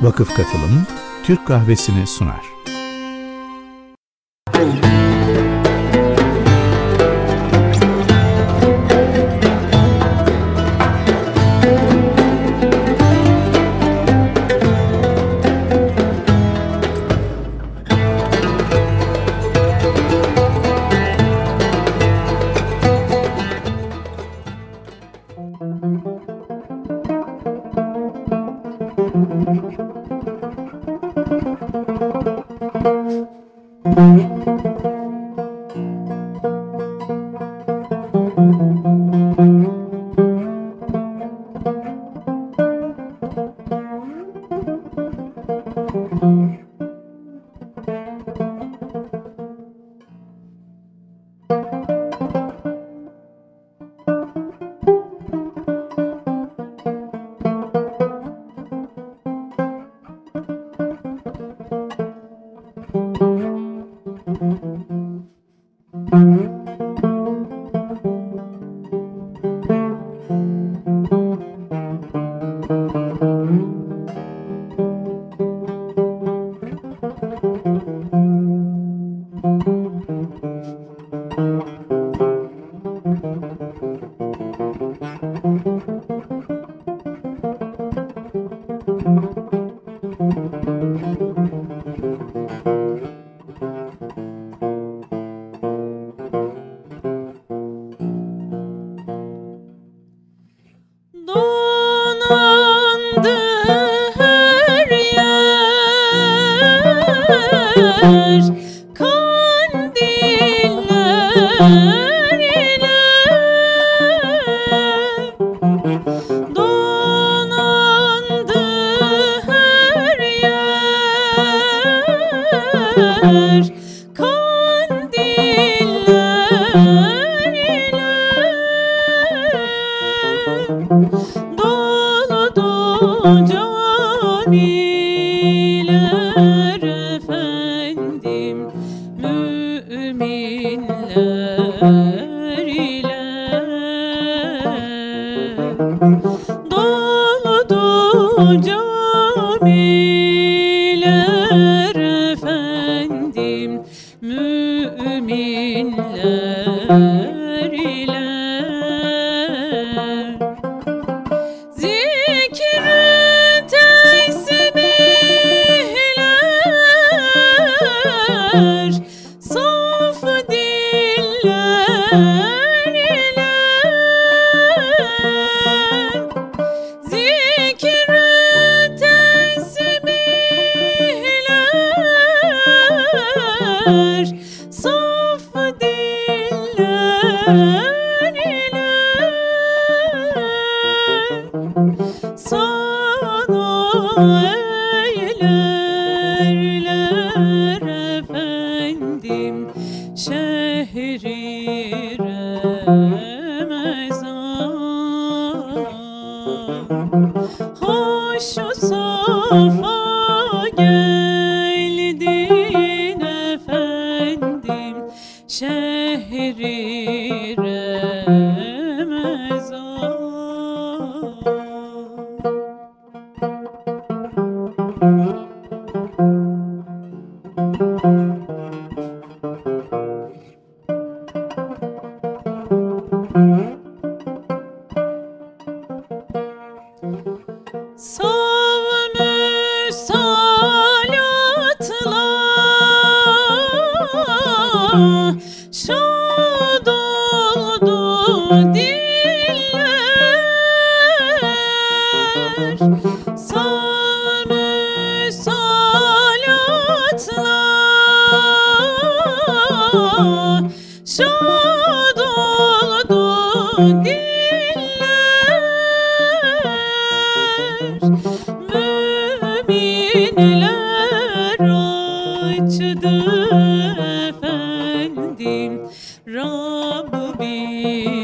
Vakıf Katılım Türk Kahvesi'ni sunar.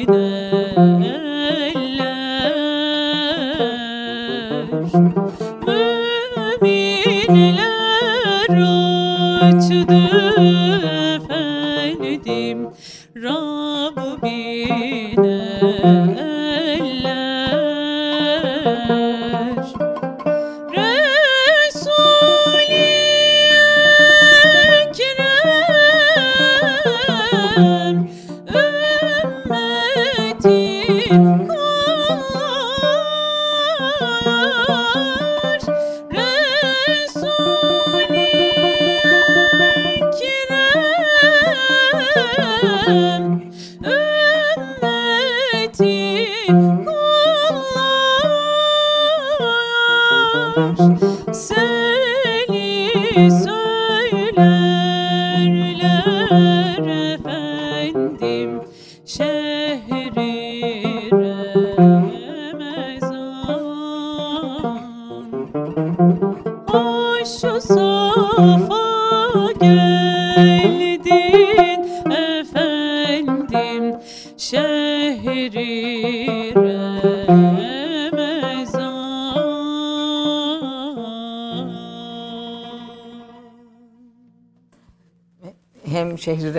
ne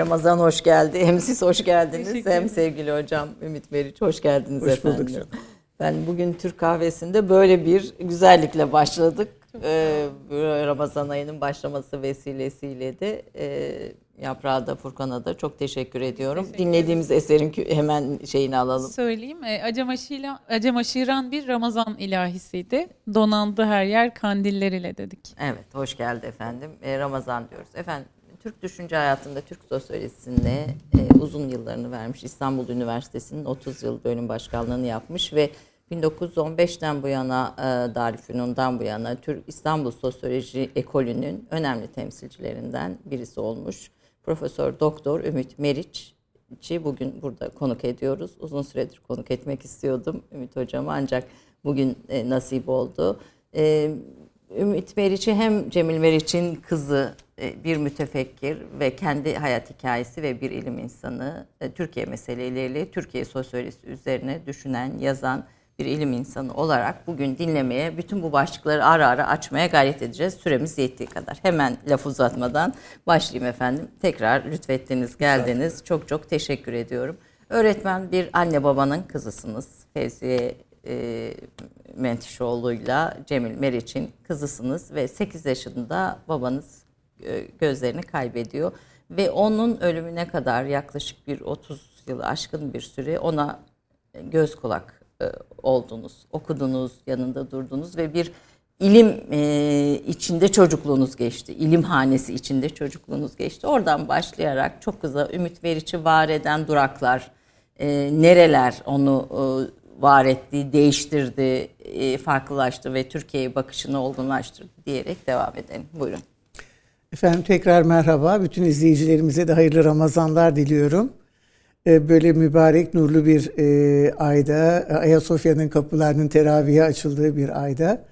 Ramazan hoş geldi. Hem siz hoş geldiniz hem sevgili hocam Ümit Meriç hoş geldiniz hoş efendim. Bulduk Ben bugün Türk kahvesinde böyle bir güzellikle başladık. Ee, Ramazan ayının başlaması vesilesiyle de e, Yaprağı da Furkan'a da çok teşekkür ediyorum. Teşekkür Dinlediğimiz eserin hemen şeyini alalım. Söyleyeyim. Acem, Aşiran, Acem Aşiran bir Ramazan ilahisiydi. Donandı her yer kandiller ile dedik. Evet hoş geldi efendim. E, Ramazan diyoruz. Efendim Türk düşünce hayatında Türk sosyolojisinde e, uzun yıllarını vermiş. İstanbul Üniversitesi'nin 30 yıl bölüm başkanlığını yapmış ve 1915'ten bu yana e, Darülfünun'dan bu yana Türk İstanbul Sosyoloji Ekolü'nün önemli temsilcilerinden birisi olmuş. Profesör Doktor Ümit Meriç'i bugün burada konuk ediyoruz. Uzun süredir konuk etmek istiyordum Ümit Hocam ancak bugün e, nasip oldu. E, Ümit Meriç'i hem Cemil Meriç'in kızı bir mütefekkir ve kendi hayat hikayesi ve bir ilim insanı e, Türkiye meseleleriyle Türkiye sosyolojisi üzerine düşünen, yazan bir ilim insanı olarak bugün dinlemeye, bütün bu başlıkları ara ara açmaya gayret edeceğiz. Süremiz yettiği kadar. Hemen laf uzatmadan başlayayım efendim. Tekrar lütfettiniz, geldiniz. Çok çok teşekkür ediyorum. Öğretmen bir anne babanın kızısınız. Fevziye e, Mentişoğlu'yla Cemil Meriç'in kızısınız ve 8 yaşında babanız e, gözlerini kaybediyor. Ve onun ölümüne kadar yaklaşık bir 30 yılı aşkın bir süre ona göz kulak e, oldunuz, okudunuz, yanında durdunuz ve bir ilim e, içinde çocukluğunuz geçti. İlim hanesi içinde çocukluğunuz geçti. Oradan başlayarak çok kısa ümit verici var eden duraklar, e, nereler onu e, var etti, değiştirdi, e, farklılaştı ve Türkiye'ye bakışını olgunlaştırdı diyerek devam edelim. Buyurun. Efendim tekrar merhaba. Bütün izleyicilerimize de hayırlı Ramazanlar diliyorum. E, böyle mübarek nurlu bir e, ayda, Ayasofya'nın kapılarının teravihe açıldığı bir ayda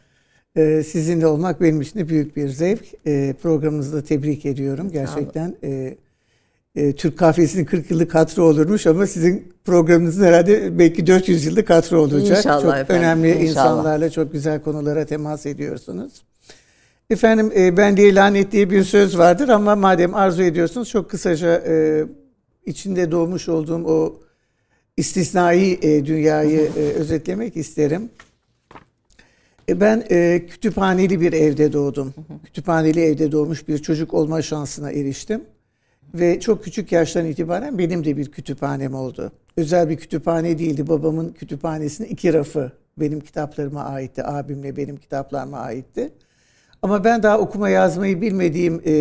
sizinle olmak benim için de büyük bir zevk. Programınızı da tebrik ediyorum. Gerçekten Türk kahvesinin 40 yıllık hatırı olurmuş ama sizin programınızın herhalde belki 400 yıllık hatırı olacak. İnşallah çok efendim, önemli inşallah. insanlarla çok güzel konulara temas ediyorsunuz. Efendim e, ben de lanet diye bir söz vardır ama madem arzu ediyorsunuz çok kısaca e, içinde doğmuş olduğum o istisnai e, dünyayı e, özetlemek isterim. E, ben e, kütüphaneli bir evde doğdum. Kütüphaneli evde doğmuş bir çocuk olma şansına eriştim. Ve çok küçük yaştan itibaren benim de bir kütüphanem oldu. Özel bir kütüphane değildi. Babamın kütüphanesinin iki rafı benim kitaplarıma aitti. Abimle benim kitaplarıma aitti. Ama ben daha okuma yazmayı bilmediğim e,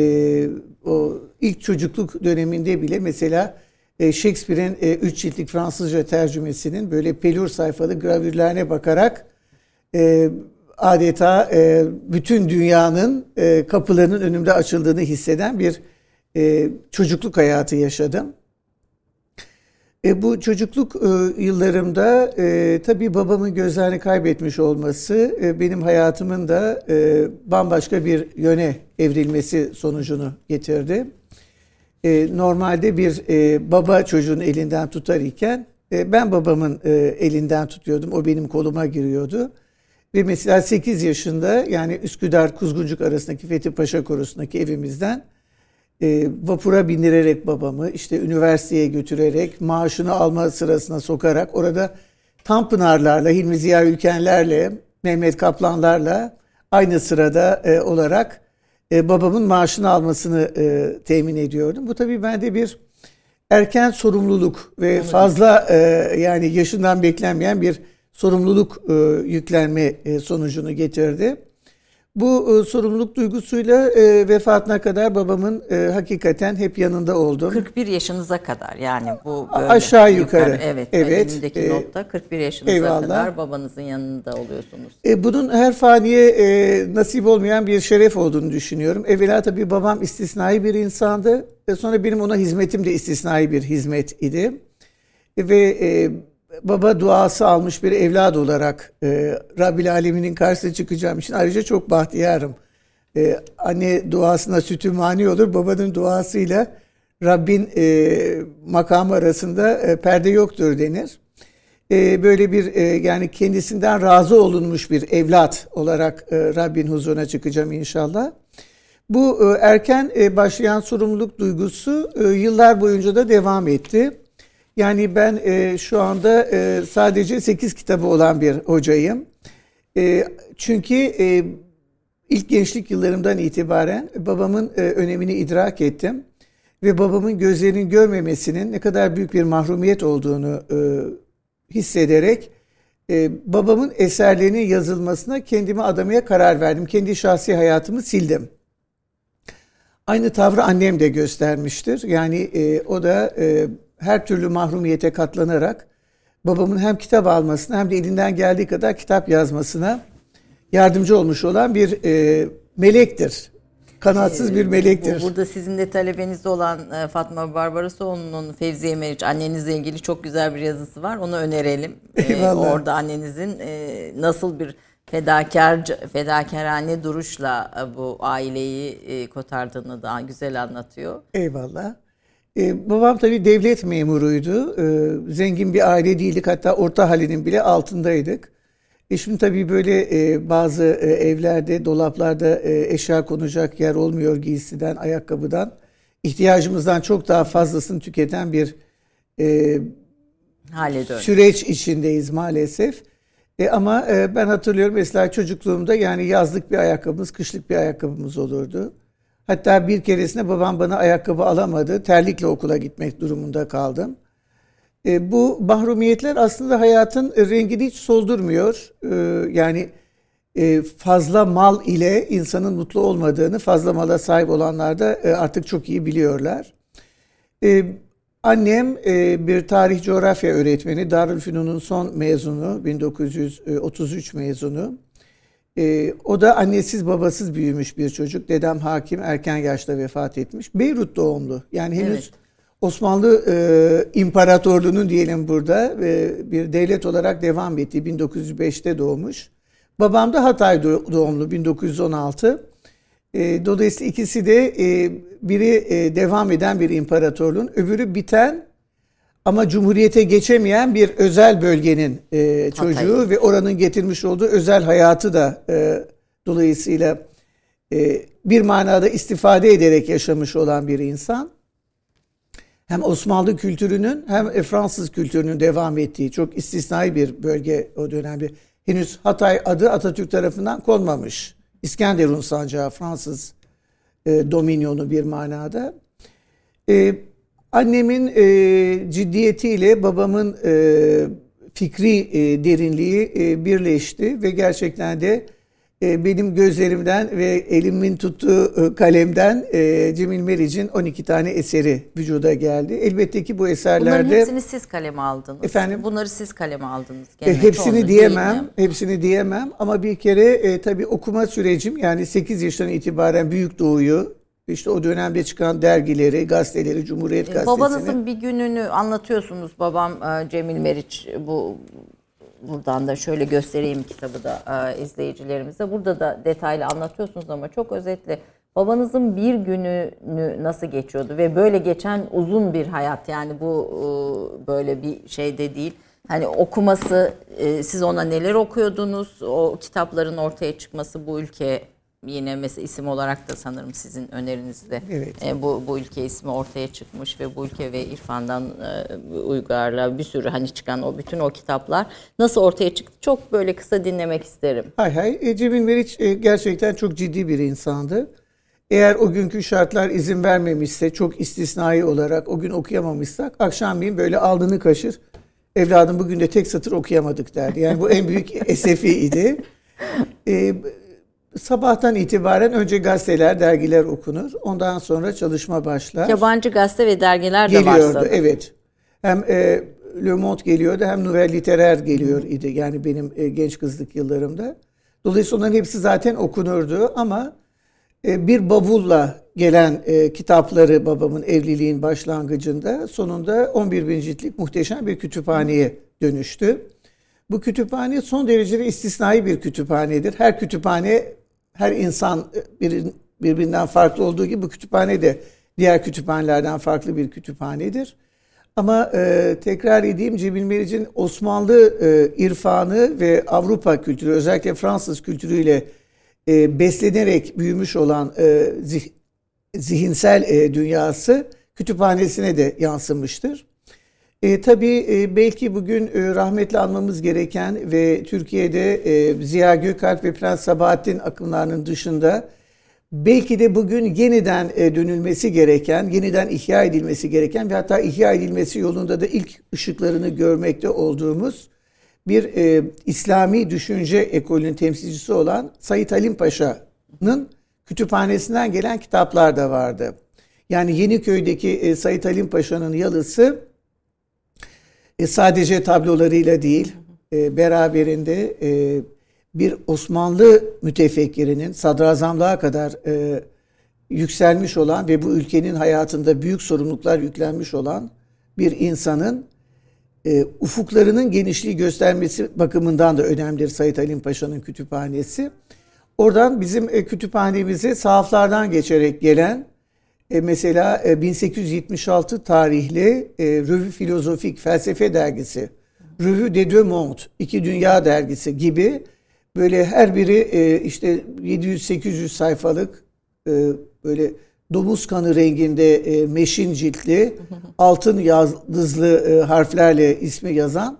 o ilk çocukluk döneminde bile mesela e, Shakespeare'in e, üç ciltlik Fransızca tercümesinin böyle pelur sayfalı gravürlerine bakarak e, adeta e, bütün dünyanın e, kapılarının önümde açıldığını hisseden bir e, çocukluk hayatı yaşadım. E, bu çocukluk e, yıllarımda e, tabii babamın gözlerini kaybetmiş olması e, benim hayatımın da e, bambaşka bir yöne evrilmesi sonucunu getirdi. E, normalde bir e, baba çocuğun elinden tutar iken e, ben babamın e, elinden tutuyordum. O benim koluma giriyordu. Ve mesela 8 yaşında yani Üsküdar Kuzguncuk arasındaki Fethi Paşa Korusu'ndaki evimizden e, vapura bindirerek babamı işte üniversiteye götürerek maaşını alma sırasına sokarak orada Tanpınarlarla, Hilmi Ziya Ülkenlerle, Mehmet Kaplanlarla aynı sırada e, olarak e, babamın maaşını almasını e, temin ediyordum. Bu tabii bende bir erken sorumluluk ve fazla e, yani yaşından beklenmeyen bir sorumluluk e, yüklenme e, sonucunu getirdi. Bu e, sorumluluk duygusuyla e, vefatına kadar babamın e, hakikaten hep yanında oldum. 41 yaşınıza kadar yani bu böyle Aşağı yukarı. Evet, Evet, elimdeki e, notta 41 yaşınıza eyvallah. kadar babanızın yanında oluyorsunuz. E, bunun her faniye e, nasip olmayan bir şeref olduğunu düşünüyorum. Evvela tabii babam istisnai bir insandı. E, sonra benim ona hizmetim de istisnai bir hizmet idi. E, ve e, baba duası almış bir evlat olarak e, Rabbil Alemin'in karşısına çıkacağım için ayrıca çok bahtiyarım. E, anne duasına sütü mani olur, babanın duasıyla Rabbin e, makamı arasında e, perde yoktur denir. E, böyle bir e, yani kendisinden razı olunmuş bir evlat olarak e, Rabbin huzuruna çıkacağım inşallah. Bu e, erken e, başlayan sorumluluk duygusu e, yıllar boyunca da devam etti. Yani ben e, şu anda e, sadece 8 kitabı olan bir hocayım. E, çünkü e, ilk gençlik yıllarımdan itibaren babamın e, önemini idrak ettim. Ve babamın gözlerinin görmemesinin ne kadar büyük bir mahrumiyet olduğunu e, hissederek e, babamın eserlerinin yazılmasına kendimi adamaya karar verdim. Kendi şahsi hayatımı sildim. Aynı tavrı annem de göstermiştir. Yani e, o da e, her türlü mahrumiyete katlanarak babamın hem kitap almasına hem de elinden geldiği kadar kitap yazmasına yardımcı olmuş olan bir e, melektir. Kanatsız bir melektir. Bu- Burada sizin de talebeniz olan e, Fatma Barbarasoğlu'nun Fevziye Meriç annenizle ilgili çok güzel bir yazısı var. Onu önerelim. E, Eyvallah. orada annenizin e, nasıl bir fedakar fedakarane duruşla e, bu aileyi e, kotardığını daha güzel anlatıyor. Eyvallah. Ee, babam tabii devlet memuruydu. Ee, zengin bir aile değildik. Hatta orta halinin bile altındaydık. E şimdi tabii böyle e, bazı e, evlerde, dolaplarda e, eşya konacak yer olmuyor giysiden, ayakkabıdan. İhtiyacımızdan çok daha fazlasını tüketen bir e, Hale dön. süreç içindeyiz maalesef. E, ama e, ben hatırlıyorum mesela çocukluğumda yani yazlık bir ayakkabımız, kışlık bir ayakkabımız olurdu. Hatta bir keresinde babam bana ayakkabı alamadı. Terlikle okula gitmek durumunda kaldım. E, bu mahrumiyetler aslında hayatın rengini hiç soldurmuyor. E, yani e, fazla mal ile insanın mutlu olmadığını fazla mala sahip olanlar da e, artık çok iyi biliyorlar. E, annem e, bir tarih coğrafya öğretmeni, Darülfünun'un son mezunu, 1933 mezunu. E, o da annesiz babasız büyümüş bir çocuk. Dedem hakim erken yaşta vefat etmiş. Beyrut doğumlu. Yani henüz Evet. Osmanlı e, İmparatorluğu'nun diyelim burada e, bir devlet olarak devam ettiği 1905'te doğmuş. Babam da Hatay do- doğumlu 1916. E, dolayısıyla ikisi de e, biri e, devam eden bir imparatorluğun, öbürü biten ama cumhuriyete geçemeyen bir özel bölgenin e, çocuğu Hatay. ve oranın getirmiş olduğu özel hayatı da e, dolayısıyla e, bir manada istifade ederek yaşamış olan bir insan. Hem Osmanlı kültürünün hem e, Fransız kültürünün devam ettiği çok istisnai bir bölge o dönemde. Henüz Hatay adı Atatürk tarafından konmamış. İskenderun sancağı Fransız e, dominyonu bir manada. E, annemin e, ciddiyetiyle babamın e, fikri e, derinliği e, birleşti ve gerçekten de e, benim gözlerimden ve elimin tuttuğu e, kalemden e, Cemil Meriç'in 12 tane eseri vücuda geldi. Elbette ki bu Bunların eserlerde hepsini siz kaleme aldınız. Efendim? Bunları siz kaleme aldınız. e, Gene hepsini çoğunu diyemem, hepsini diyemem ama bir kere e, tabii okuma sürecim yani 8 yaşından itibaren Büyük Doğu'yu işte o dönemde çıkan dergileri, gazeteleri, Cumhuriyet Gazetesi'ni E, Babanızın bir gününü anlatıyorsunuz. Babam e, Cemil Meriç bu buradan da şöyle göstereyim kitabı da e, izleyicilerimize. Burada da detaylı anlatıyorsunuz ama çok özetle babanızın bir gününü nasıl geçiyordu ve böyle geçen uzun bir hayat yani bu e, böyle bir şey de değil. Hani okuması, e, siz ona neler okuyordunuz, o kitapların ortaya çıkması bu ülke yine mesela isim olarak da sanırım sizin önerinizde Evet. e, bu, bu ülke ismi ortaya çıkmış ve bu ülke ve İrfan'dan e, Uygar'la bir sürü hani çıkan o bütün o kitaplar nasıl ortaya çıktı çok böyle kısa dinlemek isterim. Hay hay. E, Cemil Meriç e, gerçekten çok ciddi bir insandı. Eğer o günkü şartlar izin vermemişse çok istisnai olarak o gün okuyamamışsak akşamleyin böyle aldığını kaşır. Evladım bugün de tek satır okuyamadık derdi. Yani bu en büyük esefi idi. E, sabahtan itibaren önce gazeteler, dergiler okunur. Ondan sonra çalışma başlar. Yabancı gazete ve dergiler de Geliyordu, varsa. evet. Hem e, Le Monde geliyordu hem Nouvelle Littéraire geliyor idi. Yani benim e, genç kızlık yıllarımda. Dolayısıyla onların hepsi zaten okunurdu ama e, bir bavulla gelen e, kitapları babamın evliliğin başlangıcında sonunda 11 bin ciltlik muhteşem bir kütüphaneye dönüştü. Bu kütüphane son derece de istisnai bir kütüphanedir. Her kütüphane, her insan e, bir, birbirinden farklı olduğu gibi bu kütüphane de diğer kütüphanelerden farklı bir kütüphanedir. Ama e, tekrar edeyim Cemil Meriç'in Osmanlı e, irfanı ve Avrupa kültürü özellikle Fransız kültürüyle e, beslenerek büyümüş olan e, zih, zihinsel e, dünyası kütüphanesine de yansımıştır. E, tabii e, belki bugün e, rahmetli anmamız gereken ve Türkiye'de e, Ziya Gökalp ve Prens Sabahattin akımlarının dışında belki de bugün yeniden e, dönülmesi gereken, yeniden ihya edilmesi gereken ve hatta ihya edilmesi yolunda da ilk ışıklarını görmekte olduğumuz bir e, İslami düşünce ekolünün temsilcisi olan Said Halim Paşa'nın kütüphanesinden gelen kitaplar da vardı. Yani Yeniköy'deki e, Said Halim Paşa'nın yalısı e, sadece tablolarıyla değil, e, beraberinde e, bir Osmanlı mütefekkirinin sadrazamlığa kadar e, yükselmiş olan ve bu ülkenin hayatında büyük sorumluluklar yüklenmiş olan bir insanın e, ufuklarının genişliği göstermesi bakımından da önemlidir Said Halim Paşa'nın kütüphanesi. Oradan bizim e, kütüphanemize sahaflardan geçerek gelen e, mesela e, 1876 tarihli e, Revue Filozofik Felsefe Dergisi, Revue des Deux Mondes, İki Dünya Dergisi gibi böyle her biri e, işte 700-800 sayfalık e, böyle domuz kanı renginde e, meşin ciltli altın yıldızlı e, harflerle ismi yazan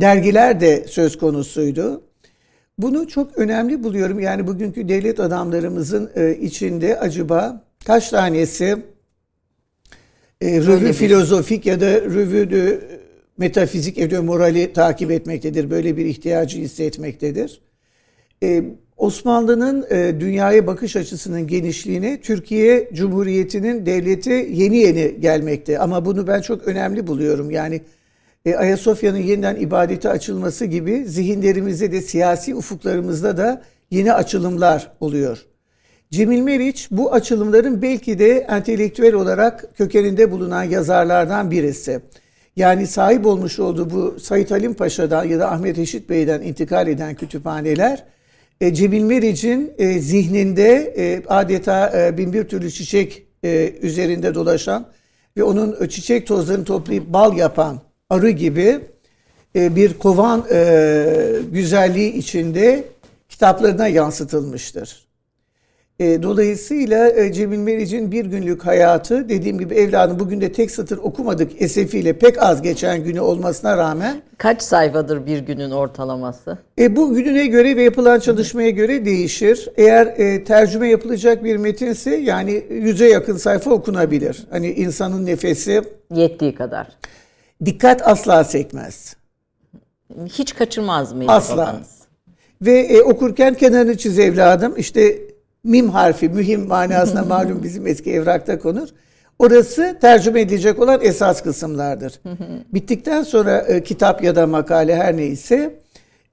dergiler de söz konusuydu. Bunu çok önemli buluyorum. Yani bugünkü devlet adamlarımızın e, içinde acaba kaç tanesi e, revü filozofik ya da revü de metafizik ya da morali takip etmektedir. Böyle bir ihtiyacı hissetmektedir. E, Osmanlı'nın e, dünyaya bakış açısının genişliğine Türkiye Cumhuriyeti'nin devleti yeni yeni gelmekte. Ama bunu ben çok önemli buluyorum. Yani e, Ayasofya'nın yeniden ibadete açılması gibi zihinlerimizde de siyasi ufuklarımızda da yeni açılımlar oluyor. Cemil Meriç bu açılımların belki de entelektüel olarak kökeninde bulunan yazarlardan birisi. Yani sahip olmuş olduğu bu Said Halim Paşa'dan ya da Ahmet Eşit Bey'den intikal eden kütüphaneler e, Cemil Meriç'in e, zihninde e, adeta bin bir türlü çiçek üzerinde dolaşan ve onun çiçek tozlarını toplayıp bal yapan arı gibi bir kovan güzelliği içinde kitaplarına yansıtılmıştır. E, dolayısıyla e, Cemil Meriç'in bir günlük hayatı dediğim gibi evladım bugün de tek satır okumadık esefiyle pek az geçen günü olmasına rağmen Kaç sayfadır bir günün ortalaması? e, bu gününe göre ve yapılan çalışmaya göre değişir. Eğer e, tercüme yapılacak bir metinse yani yüze yakın sayfa okunabilir. Hani insanın nefesi Yettiği kadar. dikkat asla sekmez. Hiç kaçırmaz mıydı Asla. babanız? Ve e, okurken kenarını çiz evladım. İşte mim harfi mühim manasına malum bizim eski evrakta konur. Orası tercüme edilecek olan esas kısımlardır. Bittikten sonra e, kitap ya da makale her neyse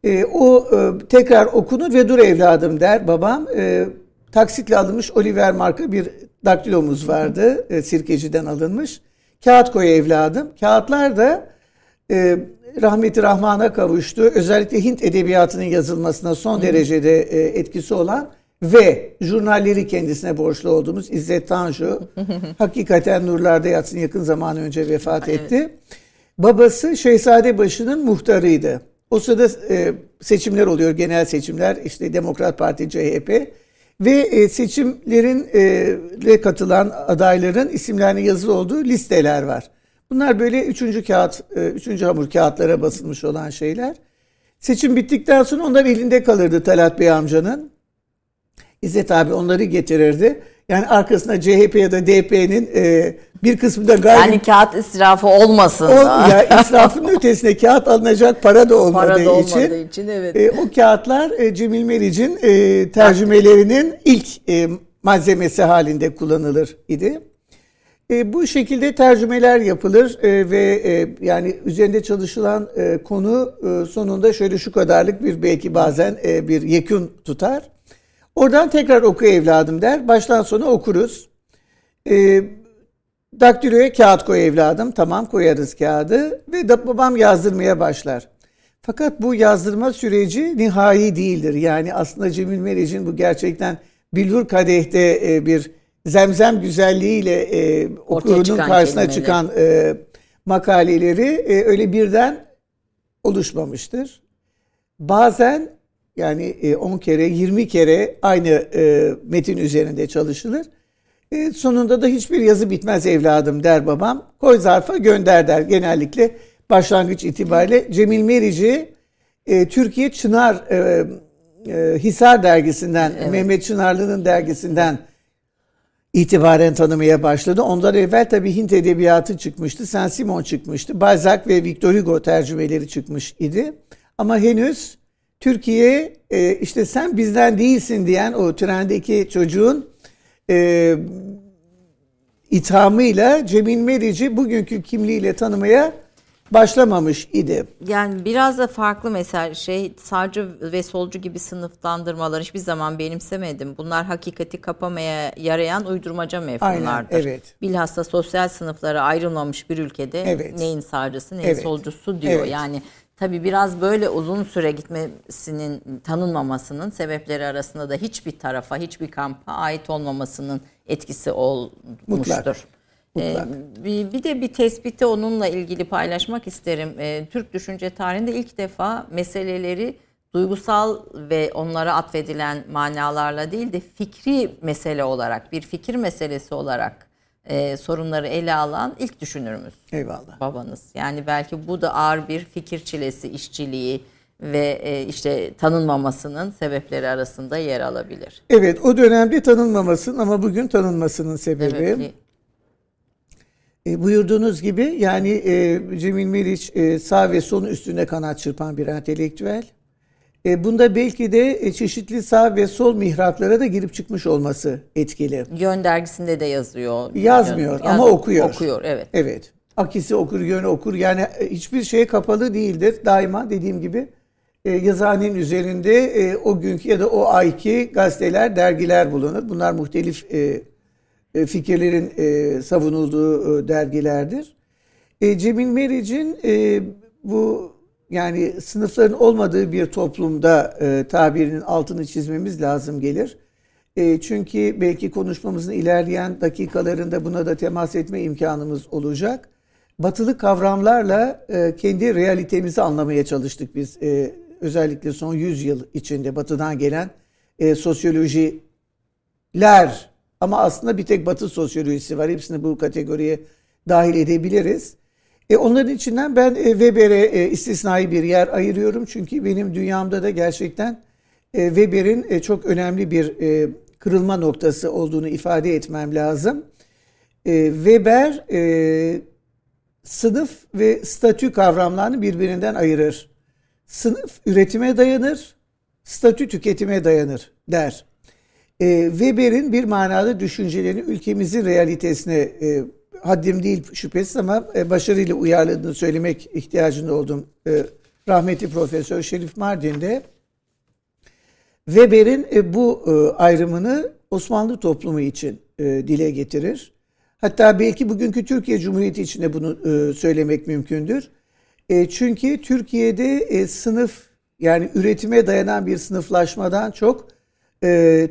e, o e, tekrar okunur ve dur evladım der babam. E, taksitle alınmış Oliver marka bir daktilomuz vardı. E, sirkeciden alınmış. Kağıt koy evladım. Kağıtlar da e, rahmeti rahmana kavuştu. Özellikle Hint edebiyatının yazılmasına son derecede e, etkisi olan ve jurnalleri kendisine borçlu olduğumuz İzzet Tanju hakikaten nurlarda yatsın yakın zaman önce vefat etti. Babası Şehzadebaşı'nın muhtarıydı. O sırada e, seçimler oluyor, genel seçimler işte Demokrat Parti, CHP ve e, seçimlerin e, katılan adayların isimlerinin yazılı olduğu listeler var. Bunlar böyle üçüncü kağıt, e, üçüncü hamur kağıtlara basılmış olan şeyler. Seçim bittikten sonra onlar elinde kalırdı Talat Bey amcanın. İzzet abi onları getirirdi. Yani arkasında CHP ya da DP'nin e, bir kısmı da gayri... Yani kağıt israfı olmasın o, ya israfın ötesine kağıt alınacak para da olmadığı, Para da olmadığı için, için, evet. e, o kağıtlar e, Cemil Meriç'in e, tercümelerinin ilk e, malzemesi halinde kullanılır idi. E, bu şekilde tercümeler yapılır e, ve e, yani üzerinde çalışılan e, konu e, sonunda şöyle şu kadarlık bir belki bazen e, bir yekün tutar. Oradan tekrar oku evladım der. Baştan sona okuruz. E, daktiloya kağıt koy evladım. Tamam koyarız kağıdı. Ve da babam yazdırmaya başlar. Fakat bu yazdırma süreci nihai değildir. Yani aslında Cemil Meriç'in bu gerçekten Bilhur Kadeh'te e, bir zemzem güzelliğiyle e, okurunun çıkan karşısına kelimeler. çıkan e, makaleleri e, öyle birden oluşmamıştır. Bazen yani e, 10 kere 20 kere aynı e, metin üzerinde çalışılır. E, sonunda da hiçbir yazı bitmez evladım der babam. Koy zarfa gönder der genellikle başlangıç itibariyle. Cemil Merici e, Türkiye Çınar e, e, Hisar dergisinden Mehmet Çınarlı'nın dergisinden itibaren tanımaya başladı. Ondan evvel tabii Hint edebiyatı çıkmıştı. Saint-Simon çıkmıştı. Balzac ve Victor Hugo tercümeleri çıkmış idi. Ama henüz Türkiye e, işte sen bizden değilsin diyen o trendeki çocuğun e, ithamıyla Cemil Meriç'i bugünkü kimliğiyle tanımaya başlamamış idi. Yani biraz da farklı mesela şey sağcı ve solcu gibi sınıflandırmalar hiçbir zaman benimsemedim. Bunlar hakikati kapamaya yarayan uydurmaca mefhumlardır. Aynen, evet. Bilhassa sosyal sınıflara ayrılmamış bir ülkede Evet. neyin sağcısı neyin Evet. solcusu diyor. Evet. Yani tabii biraz böyle uzun süre gitmesinin tanınmamasının sebepleri arasında da hiçbir tarafa hiçbir kampa ait olmamasının etkisi olmuştur. Mutlak. Ee, Mutlak. bir, bir de bir tespiti onunla ilgili paylaşmak isterim. Ee, Türk düşünce tarihinde ilk defa meseleleri duygusal ve onlara atfedilen manalarla değil de fikri mesele olarak, bir fikir meselesi olarak e, sorunları ele alan ilk düşünürümüz Eyvallah. babanız. Yani belki bu da ağır bir fikir çilesi, işçiliği ve e, işte tanınmamasının sebepleri arasında yer alabilir. Evet o dönemde tanınmamasının ama bugün tanınmasının sebebi. Evet, E, buyurduğunuz gibi yani e, Cemil Meriç e, sağ ve sol üstünde kanat çırpan bir entelektüel. E, bunda belki de e, çeşitli sağ ve sol mihraklara da girip çıkmış olması etkili. Yön dergisinde de yazıyor. Yazmıyor Yön- ama okuyor. Okuyor evet. Evet. Akisi okur, yönü okur. Yani e, hiçbir şeye kapalı değildir. Daima dediğim gibi yazıhanenin üzerinde o günkü ya da o ayki gazeteler, dergiler bulunur. Bunlar muhtelif fikirlerin savunulduğu dergilerdir. Cemil Meriç'in bu yani sınıfların olmadığı bir toplumda e, tabirinin altını çizmemiz lazım gelir. E, çünkü belki konuşmamızın ilerleyen dakikalarında buna da temas etme imkanımız olacak. Batılı kavramlarla e, kendi realitemizi anlamaya çalıştık biz. E, özellikle son 100 yıl içinde batıdan gelen e, sosyolojiler ama aslında bir tek batı sosyolojisi var. Hepsini bu kategoriye dahil edebiliriz. E, onların içinden ben e, Weber'e e, istisnai bir yer ayırıyorum. Çünkü benim dünyamda da gerçekten e, Weber'in çok önemli bir kırılma noktası olduğunu ifade etmem lazım. Weber sınıf ve statü kavramlarını birbirinden ayırır. Sınıf üretime dayanır, statü tüketime dayanır der. Weber'in bir manada düşüncelerini ülkemizin realitesine e, haddim değil şüphesiz ama e, başarıyla uyarladığını söylemek ihtiyacında oldum. E, rahmetli Profesör Şerif Mardin'de Weber'in e, bu e, ayrımını Osmanlı toplumu için dile getirir. Hatta belki bugünkü Türkiye Cumhuriyeti için de bunu söylemek mümkündür. Çünkü Türkiye'de sınıf yani üretime dayanan bir sınıflaşmadan çok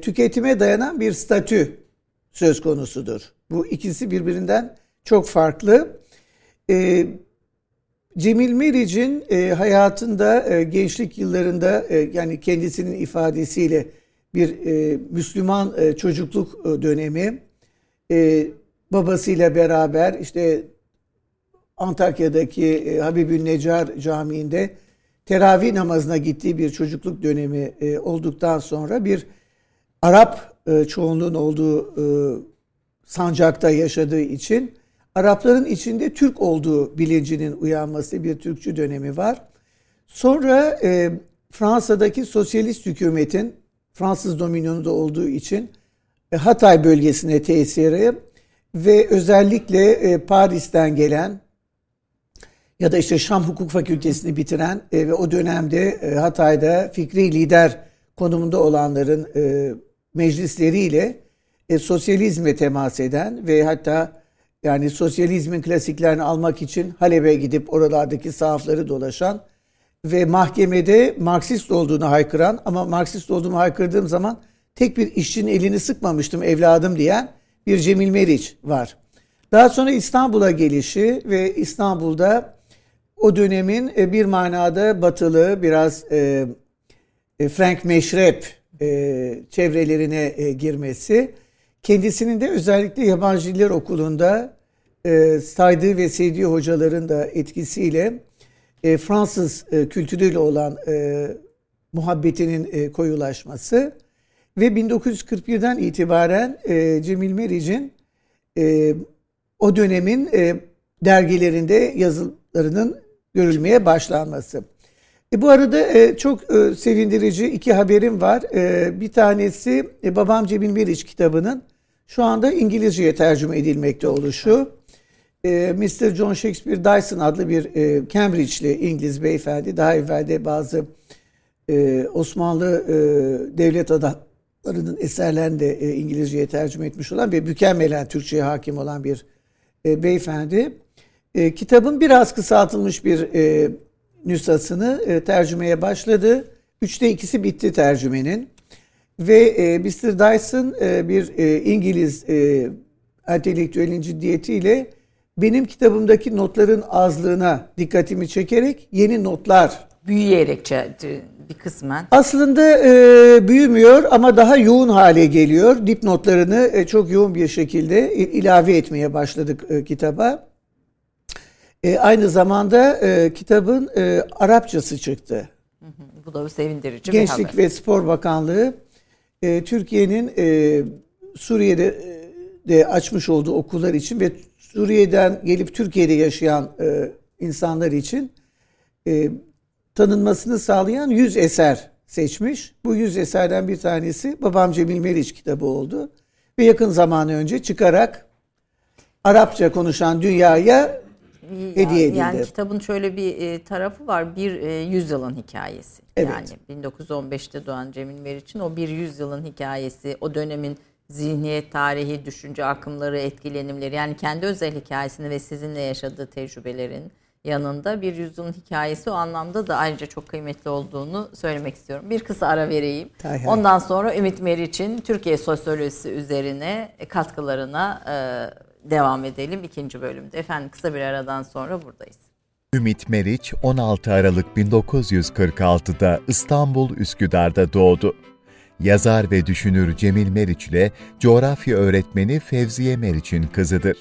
tüketime dayanan bir statü söz konusudur. Bu ikisi birbirinden çok farklı. E, Cemil Meriç'in e, hayatında e, gençlik yıllarında e, yani kendisinin ifadesiyle bir e, Müslüman e, çocukluk e, dönemi e, babasıyla beraber işte Antakya'daki e, Habibül Necar Camii'nde teravih namazına gittiği bir çocukluk dönemi e, olduktan sonra bir Arap e, çoğunluğun olduğu e, sancakta yaşadığı için Arapların içinde Türk olduğu bilincinin uyanması bir Türkçü dönemi var. Sonra e, Fransa'daki sosyalist hükümetin Fransız dominyonunda olduğu için e, Hatay bölgesine tesiri ve özellikle e, Paris'ten gelen ya da işte Şam Hukuk Fakültesini bitiren e, ve o dönemde e, Hatay'da fikri lider konumunda olanların e, meclisleriyle e, sosyalizme temas eden ve hatta yani sosyalizmin klasiklerini almak için Halep'e gidip oralardaki sahafları dolaşan ve mahkemede Marksist olduğunu haykıran ama Marksist olduğumu haykırdığım zaman tek bir işçinin elini sıkmamıştım evladım diyen bir Cemil Meriç var. Daha sonra İstanbul'a gelişi ve İstanbul'da o dönemin e, bir manada batılı biraz e, e, Frank Meşrep çevrelerine girmesi kendisinin de özellikle yabancı diller okulunda e, saydığı ve sevdiği hocaların da etkisiyle e, Fransız e, kültürüyle olan e, muhabbetinin e, koyulaşması ve 1941'den itibaren e, Cemil Meriç'in e, o dönemin e, dergilerinde yazılarının görülmeye başlanması. E, bu arada e, çok e, sevindirici iki haberim var. E, bir tanesi e, Babam Cemil Meriç kitabının şu anda İngilizceye tercüme edilmekte oluşu. E, Mr. John Shakespeare Dyson adlı bir e, Cambridge'li İngiliz beyefendi daha evvelde bazı e, Osmanlı e, devlet adamlarının eserlerini de İngilizceye tercüme etmiş olan ve mükemmelen Türkçe'ye hakim olan bir beyefendi. Kitabın biraz kısaltılmış bir e, nüshasını tercümeye başladı. Üçte ikisi bitti tercümenin. Ve e, Mr. Dyson e, bir e, İngiliz e, entelektüelin ciddiyetiyle benim kitabımdaki notların azlığına dikkatimi çekerek yeni notlar Büyüyerek bir kısmen. Aslında e, büyümüyor ama daha yoğun hale geliyor. Dipnotlarını e, çok yoğun bir şekilde ilave etmeye başladık e, kitaba. E, aynı zamanda e, kitabın e, Arapçası çıktı. Bu da sevindirici Gençlik bir haber. ve Spor Bakanlığı e, Türkiye'nin e, Suriye'de e, de açmış olduğu okullar için ve Suriye'den gelip Türkiye'de yaşayan e, insanlar için e, tanınmasını sağlayan 100 eser seçmiş. Bu 100 eserden bir tanesi Babam Cemil Meriç kitabı oldu. Ve yakın zamanı önce çıkarak Arapça konuşan dünyaya hediye edildi. Yani kitabın şöyle bir e, tarafı var. Bir e, yüzyılın hikayesi. Evet. Yani 1915'te doğan Cemil Meriç'in o bir yüzyılın hikayesi, o dönemin zihniyet tarihi, düşünce akımları, etkilenimleri yani kendi özel hikayesini ve sizinle yaşadığı tecrübelerin yanında bir yüzyılın hikayesi o anlamda da ayrıca çok kıymetli olduğunu söylemek istiyorum. Bir kısa ara vereyim. Hay hay. Ondan sonra Ümit Meriç'in Türkiye sosyolojisi üzerine katkılarına e, devam edelim ikinci bölümde. Efendim kısa bir aradan sonra buradayız. Ümit Meriç 16 Aralık 1946'da İstanbul Üsküdar'da doğdu. Yazar ve düşünür Cemil Meriç ile coğrafya öğretmeni Fevziye Meriç'in kızıdır.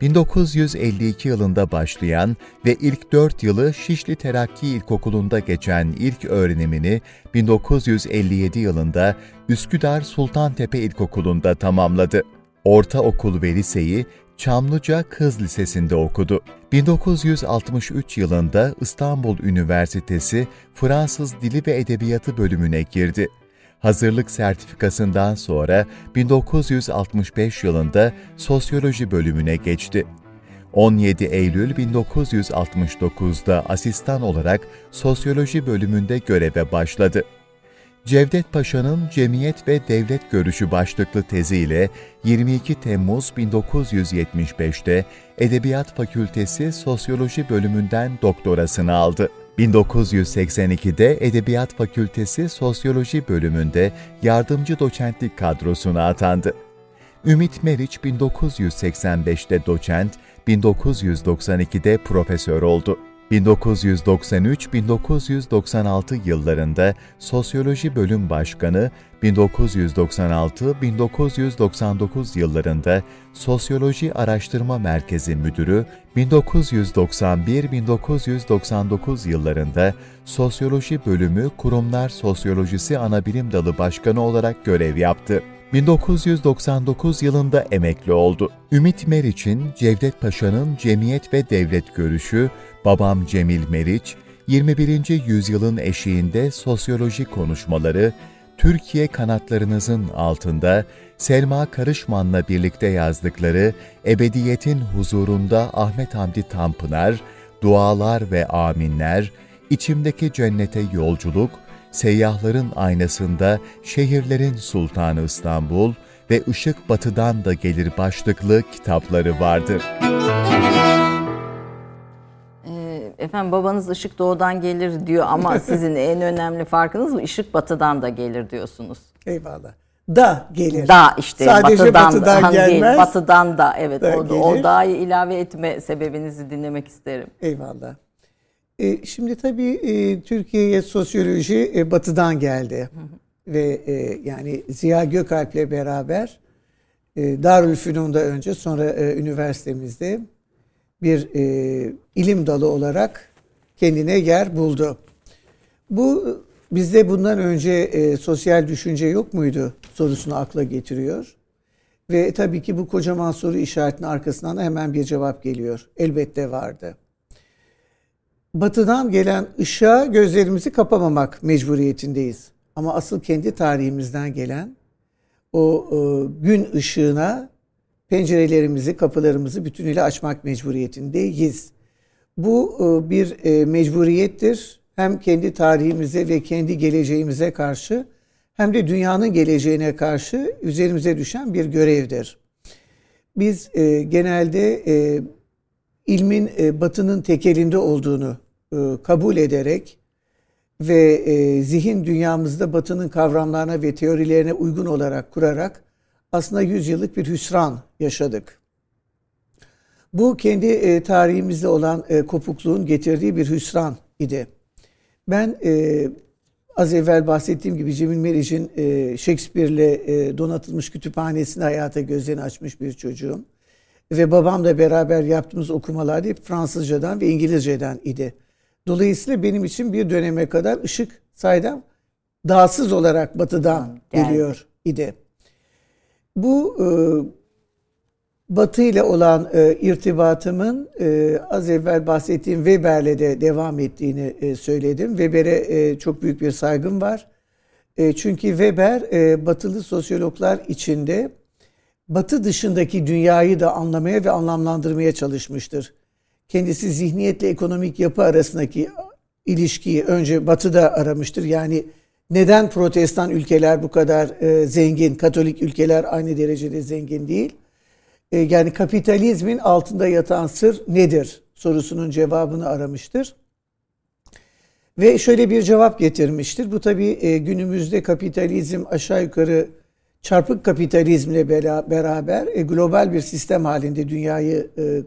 1952 yılında başlayan ve ilk 4 yılı Şişli Terakki İlkokulu'nda geçen ilk öğrenimini 1957 yılında Üsküdar Sultantepe İlkokulu'nda tamamladı. Ortaokul ve liseyi Çamlıca Kız Lisesi'nde okudu. 1963 yılında İstanbul Üniversitesi Fransız Dili ve Edebiyatı bölümüne girdi. Hazırlık sertifikasından sonra 1965 yılında Sosyoloji bölümüne geçti. 17 Eylül 1969'da asistan olarak Sosyoloji bölümünde göreve başladı. Cevdet Paşa'nın Cemiyet ve Devlet Görüşü başlıklı teziyle 22 Temmuz 1975'te Edebiyat Fakültesi Sosyoloji bölümünden doktorasını aldı. 1982'de Edebiyat Fakültesi Sosyoloji bölümünde yardımcı doçentlik kadrosuna atandı. Ümit Meriç 1985'te doçent, 1992'de profesör oldu. 1993-1996 yıllarında Sosyoloji Bölüm Başkanı, 1996-1999 yıllarında Sosyoloji Araştırma Merkezi Müdürü, 1991-1999 yıllarında Sosyoloji Bölümü Kurumlar Sosyolojisi Anabilim Dalı Başkanı olarak görev yaptı. 1999 yılında emekli oldu. Ümit Meriç'in Cevdet Paşa'nın Cemiyet ve Devlet Görüşü, Babam Cemil Meriç, 21. yüzyılın eşiğinde sosyoloji konuşmaları, Türkiye kanatlarınızın altında Selma Karışman'la birlikte yazdıkları Ebediyetin Huzurunda Ahmet Hamdi Tanpınar, Dualar ve Aminler, İçimdeki Cennete Yolculuk, Seyyahların Aynasında Şehirlerin Sultanı İstanbul ve Işık Batı'dan da Gelir başlıklı kitapları vardır. Ee, Efendim babanız ışık doğudan gelir diyor ama sizin en önemli farkınız mı? Işık batıdan da gelir diyorsunuz. Eyvallah. Da gelir. Da işte Sadece batıdan, batıdan da değil, gelmez. batıdan da evet Da o, o gelir. dağı ilave etme sebebinizi dinlemek isterim. Eyvallah. E, şimdi tabii e, Türkiye'ye sosyoloji e, batıdan geldi. Ve e, yani Ziya Gökalp'le beraber e, Darülfünun'da önce sonra e, üniversitemizde bir e, ilim dalı olarak kendine yer buldu. Bu bizde bundan önce e, sosyal düşünce yok muydu sorusunu akla getiriyor. Ve tabii ki bu kocaman soru işaretinin arkasından da hemen bir cevap geliyor. Elbette vardı. Batıdan gelen ışığa gözlerimizi kapamamak mecburiyetindeyiz. Ama asıl kendi tarihimizden gelen o e, gün ışığına pencerelerimizi, kapılarımızı bütünüyle açmak mecburiyetindeyiz. Bu e, bir e, mecburiyettir. Hem kendi tarihimize ve kendi geleceğimize karşı hem de dünyanın geleceğine karşı üzerimize düşen bir görevdir. Biz e, genelde ilmin batının tekelinde olduğunu kabul ederek ve zihin dünyamızda batının kavramlarına ve teorilerine uygun olarak kurarak aslında yüzyıllık bir hüsran yaşadık. Bu kendi e, tarihimizde olan e, kopukluğun getirdiği bir hüsran idi. Ben e, az evvel bahsettiğim gibi Cemil Meriç'in e, Shakespeare'le e, donatılmış kütüphanesini hayata gözlerini açmış bir çocuğum. Ve babamla beraber yaptığımız okumalar hep Fransızcadan ve İngilizceden idi. Dolayısıyla benim için bir döneme kadar ışık saydam dağsız olarak batıdan Geldi. geliyor idi. Bu e, Batı ile olan e, irtibatımın e, az evvel bahsettiğim Weber'le de devam ettiğini e, söyledim. Weber'e e, çok büyük bir saygım var. E, çünkü Weber e, batılı sosyologlar içinde batı dışındaki dünyayı da anlamaya ve anlamlandırmaya çalışmıştır. Kendisi zihniyetle ekonomik yapı arasındaki ilişkiyi önce batıda aramıştır. Yani neden protestan ülkeler bu kadar e, zengin, katolik ülkeler aynı derecede zengin değil? E, yani kapitalizmin altında yatan sır nedir sorusunun cevabını aramıştır. Ve şöyle bir cevap getirmiştir. Bu tabii e, günümüzde kapitalizm aşağı yukarı çarpık kapitalizmle bera- beraber e, global bir sistem halinde dünyayı e,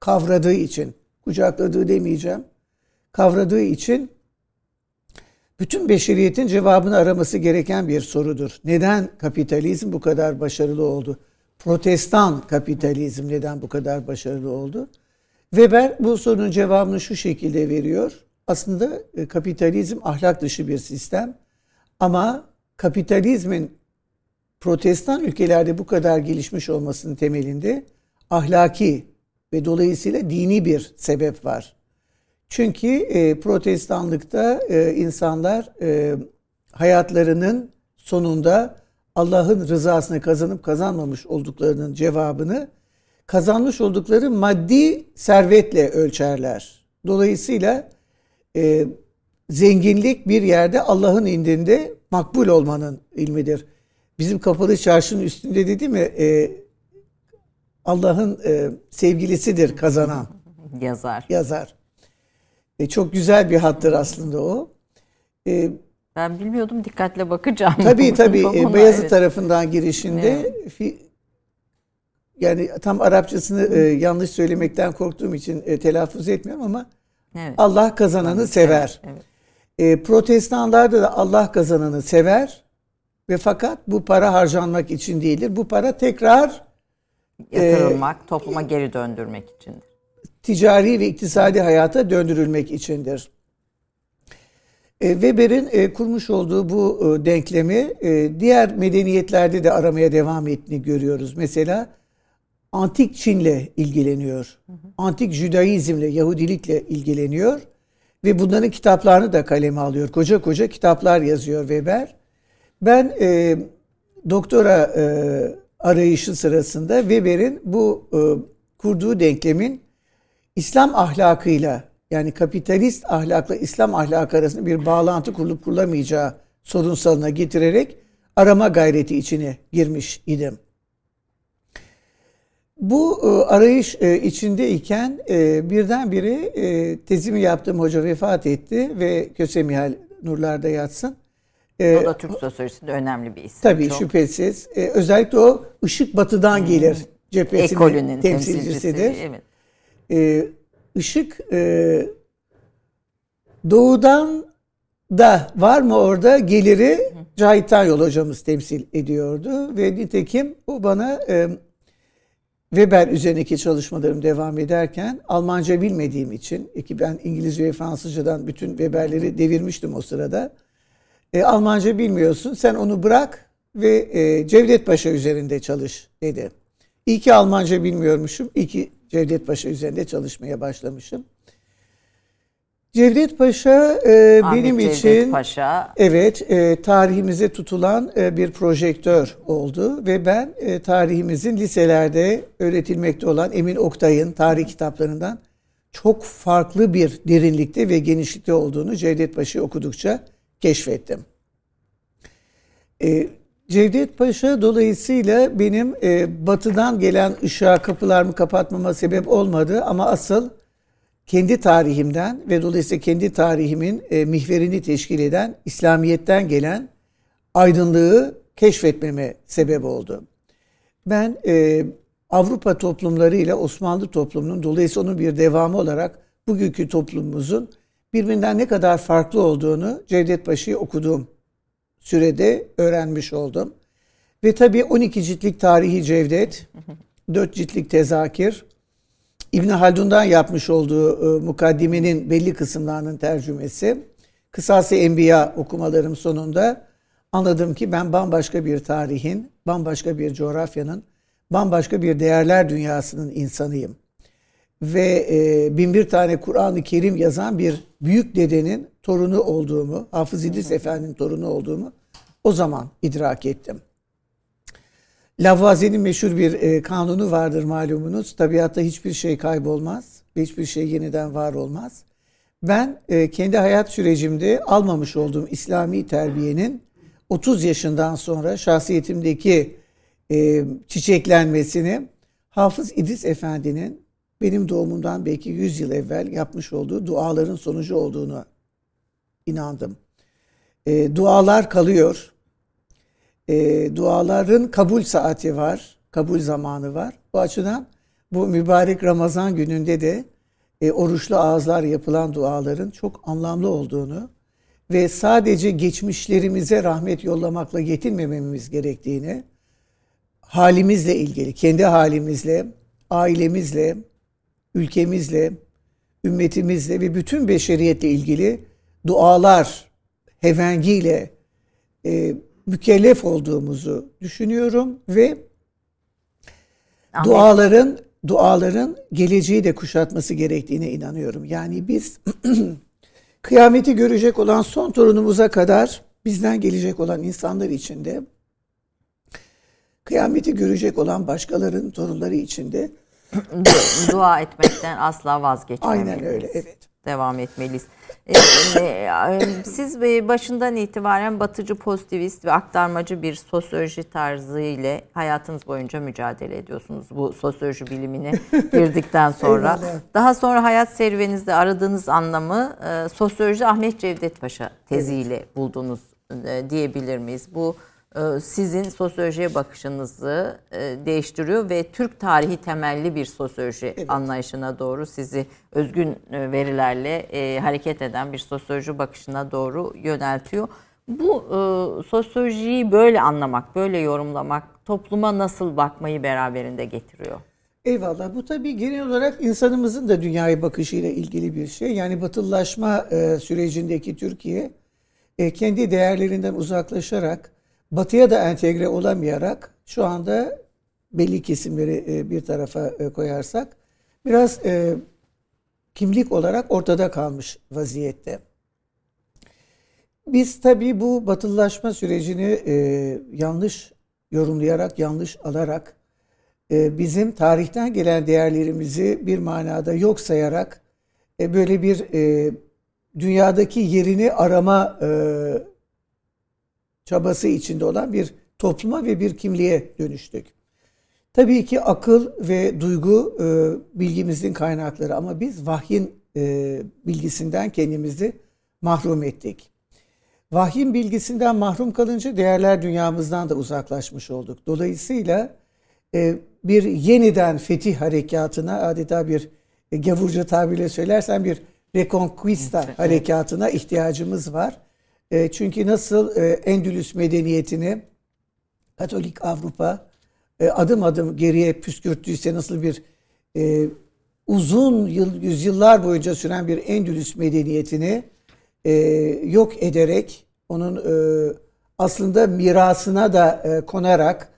kavradığı için, kucakladığı demeyeceğim, kavradığı için bütün beşeriyetin cevabını araması gereken bir sorudur. Neden kapitalizm bu kadar başarılı oldu? Protestan kapitalizm neden bu kadar başarılı oldu? Weber bu sorunun cevabını şu şekilde veriyor. Aslında e, kapitalizm ahlak dışı bir sistem ama kapitalizmin protestan ülkelerde bu kadar gelişmiş olmasının temelinde ahlaki ve dolayısıyla dini bir sebep var. Çünkü e, protestanlıkta e, insanlar e, hayatlarının sonunda Allah'ın rızasını kazanıp kazanmamış olduklarının cevabını kazanmış oldukları maddi servetle ölçerler. Dolayısıyla e, zenginlik bir yerde Allah'ın indinde makbul olmanın ilmidir. Bizim kapalı çarşının üstünde dedi mi e, Allah'ın e, sevgilisidir kazanan Yazar. yazar. E, çok güzel bir hattır aslında o. E, Ben bilmiyordum dikkatle bakacağım. tabii tabii e, Beyazıt evet. tarafından girişinde fi- yani tam Arapçasını e, yanlış söylemekten korktuğum için e, telaffuz etmiyorum ama Evet. Allah kazananı sever. Evet. E, protestanlarda da Allah kazananı sever ve fakat bu para harcanmak için değildir. Bu para tekrar Yatırılmak, topluma geri döndürmek içindir. Ticari ve iktisadi hayata döndürülmek içindir. E, Weber'in e, kurmuş olduğu bu e, denklemi diğer medeniyetlerde de aramaya devam ettiğini görüyoruz. Mesela antik Çin'le ilgileniyor. Antik Judaizmle, Yahudilikle ilgileniyor. Ve bunların kitaplarını da kaleme alıyor. Koca koca kitaplar yazıyor Weber. Ben e, doktora e, arayışı sırasında Weber'in bu e, kurduğu denklemin İslam ahlakıyla yani kapitalist ahlakla İslam ahlakı arasında bir bağlantı kurulup kurulamayacağı sorunsalına getirerek arama gayreti içine girmiş idim. Bu e, arayış e, içindeyken e, birdenbire e, tezimi yaptığım hoca vefat etti ve Köse Mihal nurlarda yatsın. O da Türk sosyolojisinde önemli bir isim. Tabii Çok şüphesiz. E, özellikle o ışık batıdan gelir cephesinin Ekolünün temsilcisidir. temsilcisi. Evet. E, ışık e, doğudan da var mı orada geliri Cahit Tanyol hocamız temsil ediyordu ve nitekim o bana e, Weber üzerindeki çalışmalarım devam ederken Almanca bilmediğim için ki ben İngilizce ve Fransızcadan bütün Weberleri devirmiştim o sırada. E, Almanca bilmiyorsun sen onu bırak ve e, Cevdet Paşa üzerinde çalış dedi. İyi ki Almanca bilmiyormuşum. İyi ki Cevdet Paşa üzerinde çalışmaya başlamışım. Cevdet Paşa e, Ahmet benim Cevdet için Paşa evet e, tarihimize tutulan e, bir projektör oldu ve ben e, tarihimizin liselerde öğretilmekte olan Emin Oktay'ın tarih kitaplarından çok farklı bir derinlikte ve genişlikte olduğunu Cevdet Paşa'yı okudukça keşfettim. E, Cevdet Paşa dolayısıyla benim e, batıdan gelen ışığa kapılarımı kapatmama sebep olmadı ama asıl kendi tarihimden ve dolayısıyla kendi tarihimin e, mihverini teşkil eden İslamiyet'ten gelen aydınlığı keşfetmeme sebep oldu. Ben e, Avrupa toplumları ile Osmanlı toplumunun dolayısıyla onun bir devamı olarak bugünkü toplumumuzun birbirinden ne kadar farklı olduğunu Cevdet Paşa'yı okuduğum sürede öğrenmiş oldum. Ve tabii 12 ciltlik tarihi Cevdet, 4 ciltlik tezakir, İbn Haldun'dan yapmış olduğu e, mukaddimenin belli kısımlarının tercümesi, Kısası Enbiya okumalarım sonunda anladım ki ben bambaşka bir tarihin, bambaşka bir coğrafyanın, bambaşka bir değerler dünyasının insanıyım. Ve e, bin bir tane Kur'an-ı Kerim yazan bir büyük dedenin torunu olduğumu, Hafız İdris Efendi'nin torunu olduğumu o zaman idrak ettim. Lavoisier'in meşhur bir e, kanunu vardır malumunuz. Tabiatta hiçbir şey kaybolmaz ve hiçbir şey yeniden var olmaz. Ben e, kendi hayat sürecimde almamış olduğum İslami terbiyenin 30 yaşından sonra şahsiyetimdeki e, çiçeklenmesini Hafız İdris Efendi'nin benim doğumumdan belki 100 yıl evvel yapmış olduğu duaların sonucu olduğunu inandım. E, dualar kalıyor. E, duaların kabul saati var, kabul zamanı var. Bu açıdan bu mübarek Ramazan gününde de e, oruçlu ağızlar yapılan duaların çok anlamlı olduğunu ve sadece geçmişlerimize rahmet yollamakla yetinmememiz gerektiğini, halimizle ilgili, kendi halimizle, ailemizle, ülkemizle, ümmetimizle ve bütün beşeriyetle ilgili dualar hevengiyle e, mükellef olduğumuzu düşünüyorum ve Ahmet- duaların duaların geleceği de kuşatması gerektiğine inanıyorum. Yani biz kıyameti görecek olan son torunumuza kadar bizden gelecek olan insanlar için de kıyameti görecek olan başkalarının torunları için de dua etmekten asla vazgeçmemeliyiz. aynen öyle evet. Devam etmeliyiz. Ee, e, siz e, başından itibaren batıcı pozitivist ve aktarmacı bir sosyoloji tarzı ile hayatınız boyunca mücadele ediyorsunuz bu sosyoloji bilimine girdikten sonra. Daha sonra hayat serüveninizde aradığınız anlamı e, sosyoloji Ahmet Cevdet Paşa teziyle buldunuz e, diyebilir miyiz? Bu e, sizin sosyolojiye bakışınızı e, değiştiriyor ve Türk tarihi temelli bir sosyoloji anlayışına doğru sizi özgün e, verilerle e, hareket eden bir sosyoloji bakışına doğru yöneltiyor. Bu sosyolojiyi böyle anlamak, böyle yorumlamak topluma nasıl bakmayı beraberinde getiriyor? Eyvallah. Bu tabii genel olarak insanımızın da dünyaya bakışıyla ilgili bir şey. Yani batılılaşma sürecindeki Türkiye kendi değerlerinden uzaklaşarak batıya da entegre olamayarak şu anda belli kesimleri e, bir tarafa e, koyarsak biraz e, kimlik olarak ortada kalmış vaziyette. Biz tabii bu batılılaşma sürecini yanlış yorumlayarak, yanlış alarak bizim tarihten gelen değerlerimizi bir manada yok sayarak böyle bir dünyadaki yerini arama çabası içinde olan bir topluma ve bir kimliğe dönüştük. Tabii ki akıl ve duygu e, bilgimizin kaynakları ama biz vahyin e, bilgisinden kendimizi mahrum ettik. Vahyin bilgisinden mahrum kalınca değerler dünyamızdan da uzaklaşmış olduk. Dolayısıyla e, bir yeniden fetih harekatına adeta bir e, gavurca tabirle söylersen bir reconquista harekatına ihtiyacımız var. E, çünkü nasıl e, Endülüs medeniyetini Katolik Avrupa e, adım adım geriye püskürttüyse nasıl bir e, uzun yıl, yüzyıllar boyunca süren bir Endülüs medeniyetini e, yok ederek onun e, aslında mirasına da e, konarak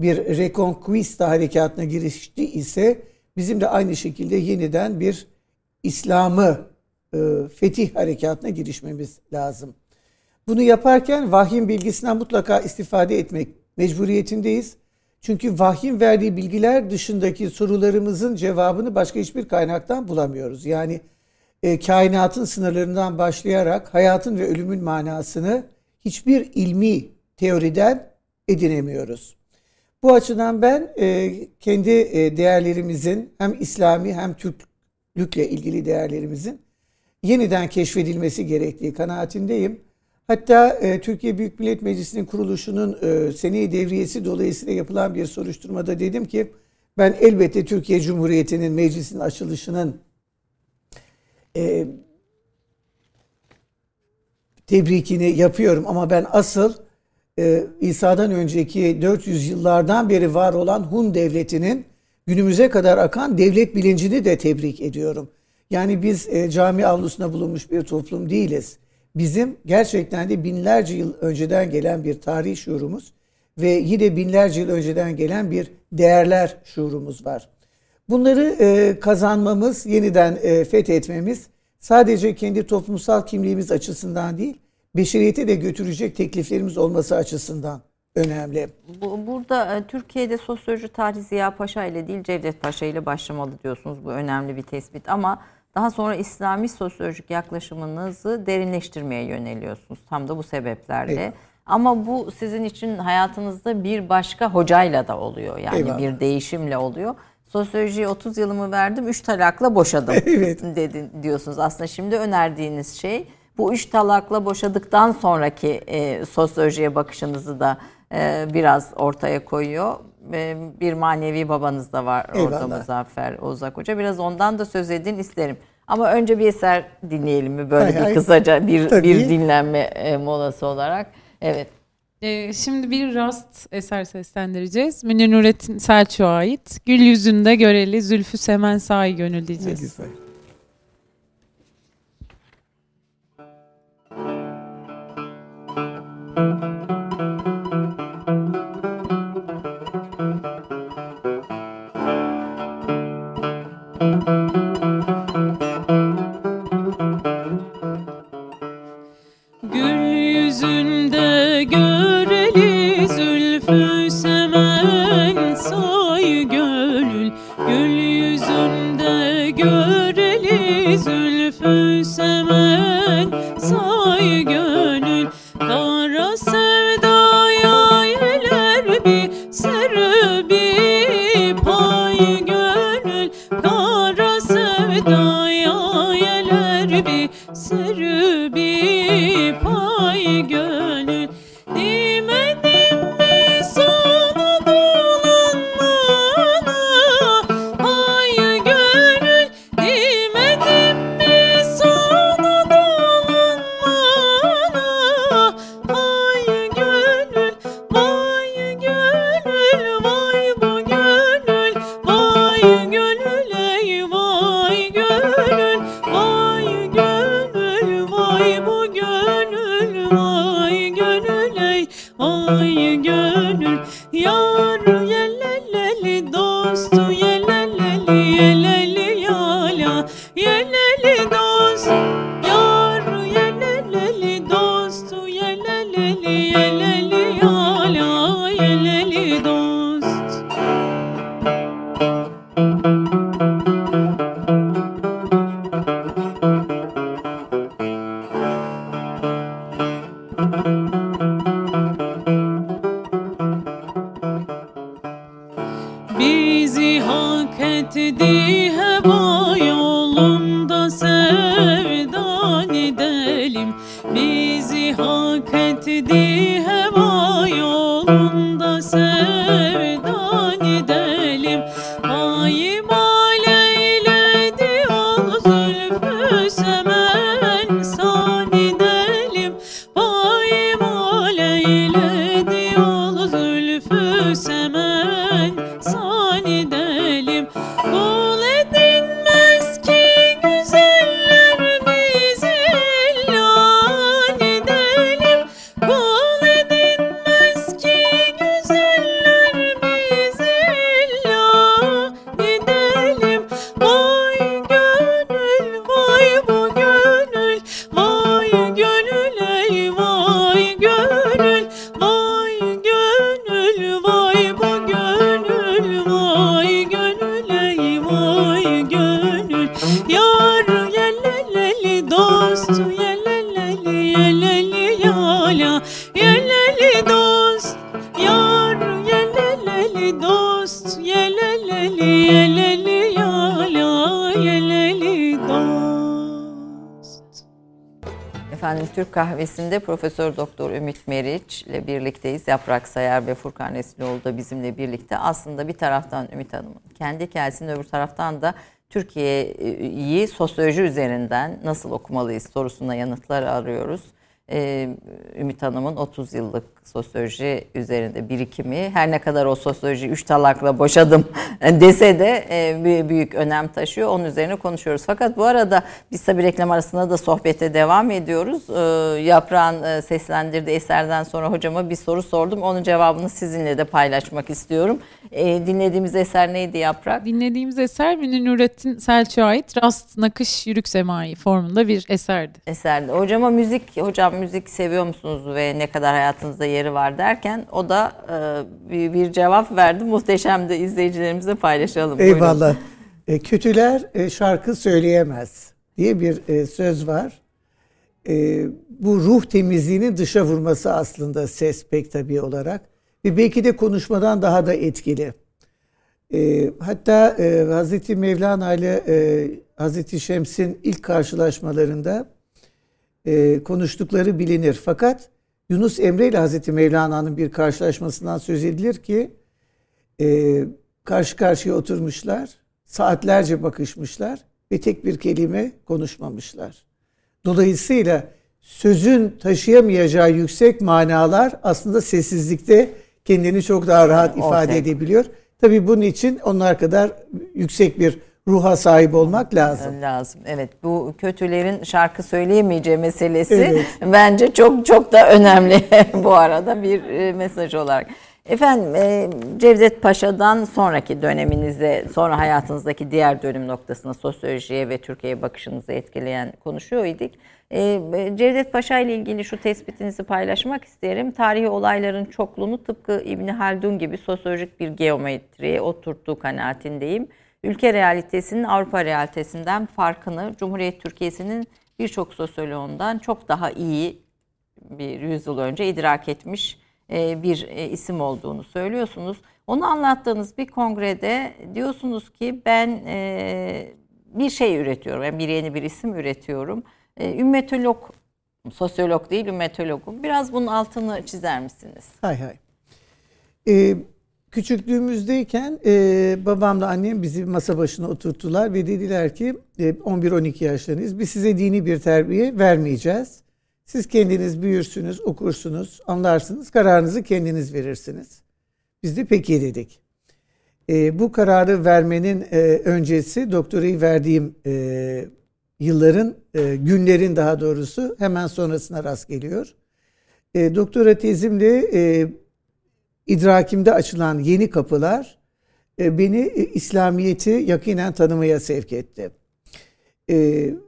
bir Reconquista harekatına girişti ise bizim de aynı şekilde yeniden bir İslam'ı e, fetih harekatına girişmemiz lazım. Bunu yaparken vahyin bilgisinden mutlaka istifade etmek mecburiyetindeyiz. Çünkü vahyin verdiği bilgiler dışındaki sorularımızın cevabını başka hiçbir kaynaktan bulamıyoruz. Yani e, kainatın sınırlarından başlayarak hayatın ve ölümün manasını hiçbir ilmi teoriden edinemiyoruz. Bu açıdan ben e, kendi e, değerlerimizin hem İslami hem Türklükle ilgili değerlerimizin yeniden keşfedilmesi gerektiği kanaatindeyim. Hatta e, Türkiye Büyük Millet Meclisi'nin kuruluşunun e, seneyi devriyesi dolayısıyla yapılan bir soruşturmada dedim ki ben elbette Türkiye Cumhuriyeti'nin meclisin açılışının e, tebrikini yapıyorum ama ben asıl e, İsa'dan önceki 400 yıllardan beri var olan Hun devletinin günümüze kadar akan devlet bilincini de tebrik ediyorum. Yani biz e, cami avlusuna bulunmuş bir toplum değiliz. Bizim gerçekten de binlerce yıl önceden gelen bir tarih şuurumuz ve yine binlerce yıl önceden gelen bir değerler şuurumuz var. Bunları e, kazanmamız, yeniden e, fethetmemiz sadece kendi toplumsal kimliğimiz açısından değil, beşeriyete de götürecek tekliflerimiz olması açısından önemli. Bu, burada e, Türkiye'de sosyoloji tarihi Ziya Paşa ile değil Cevdet Paşa ile başlamalı diyorsunuz. Bu önemli bir tespit ama daha sonra İslami sosyolojik yaklaşımınızı derinleştirmeye yöneliyorsunuz. Tam da bu sebeplerle. Evet. Ama bu sizin için hayatınızda bir başka hocayla da oluyor. Yani Eyvallah. bir değişimle oluyor. Sosyolojiye 30 yılımı verdim, 3 talakla boşadım evet. dedin diyorsunuz. Aslında şimdi önerdiğiniz şey bu üç talakla boşadıktan sonraki e, sosyolojiye bakışınızı da e, biraz ortaya koyuyor. E, bir manevi babanız da var Eyvallah. orada Muzaffer Ozak Hoca. Biraz ondan da söz edin isterim. Ama önce bir eser dinleyelim mi böyle hay bir hay. kısaca bir bir dinlenme e, molası olarak. Evet. Ee, şimdi bir rast eser seslendireceğiz. Münir Nurettin Selçuk'a ait. Gül yüzünde göreli Zülfü Semen Sahi Gönül diyeceğiz. Ne güzel. bir pay Türk Kahvesi'nde Profesör Doktor Ümit Meriç ile birlikteyiz. Yaprak Sayar ve Furkan Eslioğlu da bizimle birlikte. Aslında bir taraftan Ümit Hanım'ın kendi hikayesinin öbür taraftan da Türkiye'yi sosyoloji üzerinden nasıl okumalıyız sorusuna yanıtlar arıyoruz. Ee, Ümit Hanım'ın 30 yıllık sosyoloji üzerinde birikimi her ne kadar o sosyoloji üç talakla boşadım dese de e, büyük önem taşıyor. Onun üzerine konuşuyoruz. Fakat bu arada biz tabii reklam arasında da sohbete devam ediyoruz. E, Yaprağın e, seslendirdiği eserden sonra hocama bir soru sordum. Onun cevabını sizinle de paylaşmak istiyorum. E, dinlediğimiz eser neydi Yaprak? Dinlediğimiz eser Münir Nurettin Selçuk'a ait Rast Nakış Yürük Semai formunda bir eserdi. Eserdi. Hocama müzik, hocam müzik seviyor musunuz ve ne kadar hayatınızda yeri var derken o da e, bir, cevap verdi. Muhteşemdi izleyicilerimizle paylaşalım. Eyvallah. E, kötüler e, şarkı söyleyemez diye bir e, söz var. E, bu ruh temizliğinin dışa vurması aslında ses pek tabii olarak. Ve belki de konuşmadan daha da etkili. E, hatta e, Hazreti Mevlana ile e, Hazreti Şems'in ilk karşılaşmalarında e, konuştukları bilinir. Fakat Yunus Emre ile Hazreti Mevlana'nın bir karşılaşmasından söz edilir ki e, karşı karşıya oturmuşlar, saatlerce bakışmışlar ve tek bir kelime konuşmamışlar. Dolayısıyla sözün taşıyamayacağı yüksek manalar aslında sessizlikte kendini çok daha rahat ifade edebiliyor. Tabii bunun için onlar kadar yüksek bir ruha sahip olmak lazım. Lazım. Evet. Bu kötülerin şarkı söyleyemeyeceği meselesi evet. bence çok çok da önemli bu arada bir e, mesaj olarak. Efendim e, Cevdet Paşa'dan sonraki döneminize, sonra hayatınızdaki diğer dönüm noktasına sosyolojiye ve Türkiye'ye bakışınızı etkileyen konuşuyor idik. E, Cevdet Paşa ile ilgili şu tespitinizi paylaşmak isterim. Tarihi olayların çokluğunu tıpkı İbni Haldun gibi sosyolojik bir geometriye oturttuğu kanaatindeyim ülke realitesinin Avrupa realitesinden farkını Cumhuriyet Türkiye'sinin birçok sosyoloğundan çok daha iyi bir yüzyıl önce idrak etmiş e, bir e, isim olduğunu söylüyorsunuz. Onu anlattığınız bir kongrede diyorsunuz ki ben e, bir şey üretiyorum, yani bir yeni bir isim üretiyorum. Ümmetolog, sosyolog değil ümmetologum. Biraz bunun altını çizer misiniz? Hay hay. Ee, Küçüklüğümüzdeyken e, babamla annem bizi masa başına oturttular ve dediler ki e, 11-12 yaşlarınız biz size dini bir terbiye vermeyeceğiz. Siz kendiniz büyürsünüz, okursunuz, anlarsınız, kararınızı kendiniz verirsiniz. Biz de peki dedik. E, bu kararı vermenin e, öncesi doktorayı verdiğim e, yılların, e, günlerin daha doğrusu hemen sonrasına rast geliyor. E, doktora tezimle e, idrakimde açılan yeni kapılar e, beni e, İslamiyet'i yakinen tanımaya sevk etti. E,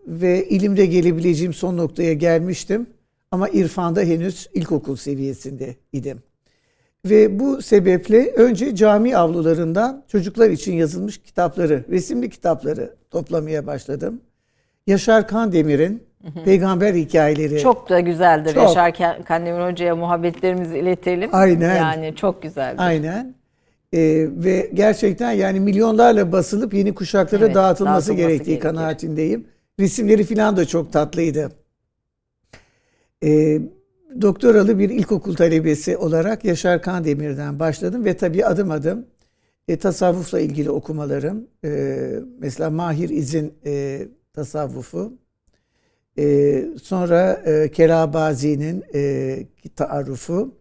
ve ilimde gelebileceğim son noktaya gelmiştim. Ama irfanda henüz ilkokul seviyesinde idim. Ve bu sebeple önce cami avlularından çocuklar için yazılmış kitapları, resimli kitapları toplamaya başladım. Yaşar Kandemir'in peygamber hikayeleri. Çok da güzeldir. Çok. Yaşar Kandemir Hoca'ya muhabbetlerimizi iletelim. Aynen. Yani çok güzeldir. Aynen. Ee, ve gerçekten yani milyonlarla basılıp yeni kuşaklara Evet, dağıtılması, dağıtılması gerektiği gerekir. kanaatindeyim. Resimleri falan da çok tatlıydı. Ee, doktoralı bir ilkokul talebesi olarak Yaşar Kandemir'den başladım ve tabii adım adım e, tasavvufla ilgili okumalarım. e, mesela Mahir İz'in e, tasavvufu. E, sonra e, Kelabazi'nin e, taarrufu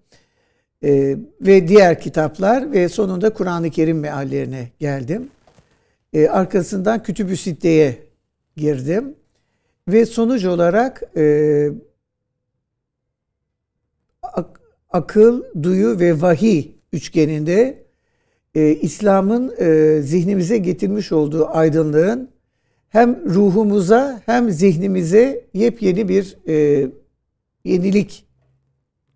e, ve diğer kitaplar ve sonunda Kur'an-ı Kerim meallerine geldim. E, arkasından Kütüb-ü Sitte'ye girdim ve sonuç olarak e, ak- akıl, duyu ve vahiy üçgeninde e, İslam'ın e, zihnimize getirmiş olduğu aydınlığın hem ruhumuza hem zihnimize yepyeni bir e, yenilik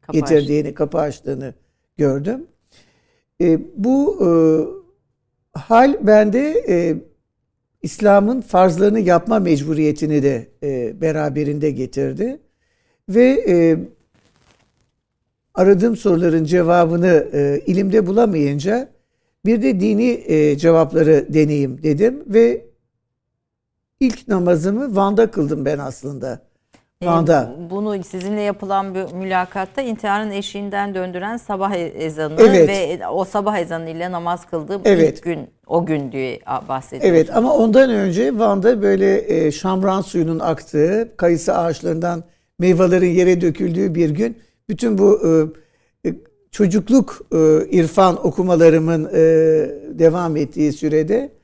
Kapı getirdiğini, kapı açtığını gördüm. E, bu e, hal bende e, İslam'ın farzlarını yapma mecburiyetini de e, beraberinde getirdi. Ve e, aradığım soruların cevabını e, ilimde bulamayınca bir de dini e, cevapları deneyeyim dedim ve ilk namazımı Van'da kıldım ben aslında. Ee, Van'da. Bunu sizinle yapılan bir mülakatta intiharın eşiğinden döndüren sabah e- ezanı Evet. ve o sabah ezanıyla namaz kıldığım Evet. ilk gün o gün diye bahsediyorsunuz. Evet ama ondan önce Van'da böyle e, şamran suyunun aktığı, kayısı ağaçlarından meyvelerin yere döküldüğü bir gün bütün bu e, e, çocukluk e, irfan okumalarımın e, devam ettiği sürede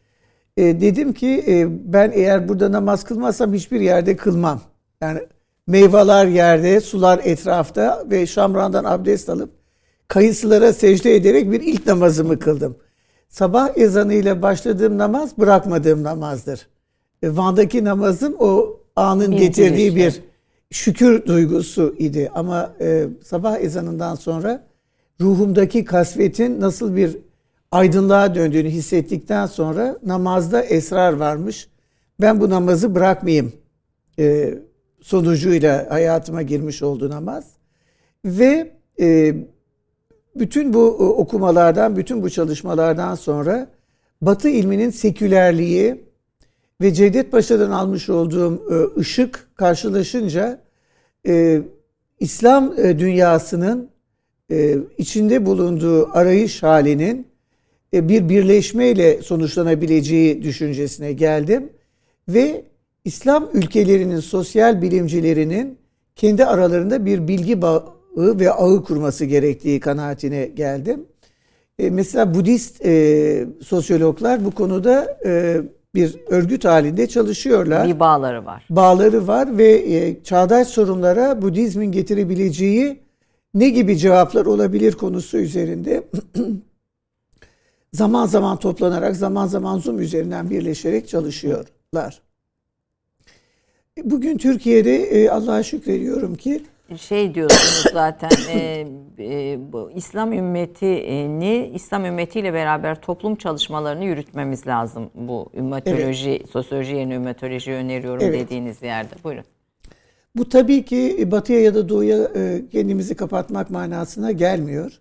e, dedim ki e, ben eğer burada namaz kılmazsam hiçbir yerde kılmam. Yani meyveler yerde, sular etrafta ve şamrandan abdest alıp kayısılara secde ederek bir ilk namazımı kıldım. Sabah ezanıyla başladığım namaz bırakmadığım namazdır. E, Van'daki namazım o anın Bir getirdiği giriş, bir şükür duygusu idi. Ama e, sabah ezanından sonra ruhumdaki kasvetin nasıl bir aydınlığa döndüğünü hissettikten sonra namazda esrar varmış. Ben bu namazı bırakmayayım e, sonucuyla hayatıma girmiş oldu namaz. Ve e, bütün bu e, okumalardan, bütün bu çalışmalardan sonra Batı ilminin sekülerliği ve Cevdet Paşa'dan almış olduğum e, ışık karşılaşınca e, İslam e, dünyasının e, içinde bulunduğu arayış halinin bir birleşmeyle sonuçlanabileceği düşüncesine geldim ve İslam ülkelerinin sosyal bilimcilerinin kendi aralarında bir bilgi bağı ve ağı kurması gerektiği kanaatine geldim. E, mesela Budist e, sosyologlar bu konuda e, bir örgüt halinde çalışıyorlar. Bir bağları var. Bağları var ve e, çağdaş sorunlara Budizmin getirebileceği ne gibi cevaplar olabilir konusu üzerinde zaman zaman toplanarak, zaman zaman Zoom üzerinden birleşerek çalışıyorlar. Bugün Türkiye'de e, Allah'a şükrediyorum ki Şey diyorsunuz zaten e, e, bu İslam ümmetini İslam ümmetiyle beraber toplum çalışmalarını yürütmemiz lazım. Bu ümmetoloji, sosyoloji yerine ümmetoloji öneriyorum Evet. dediğiniz yerde. Buyurun. Bu tabii ki batıya ya da doğuya e, kendimizi kapatmak manasına gelmiyor.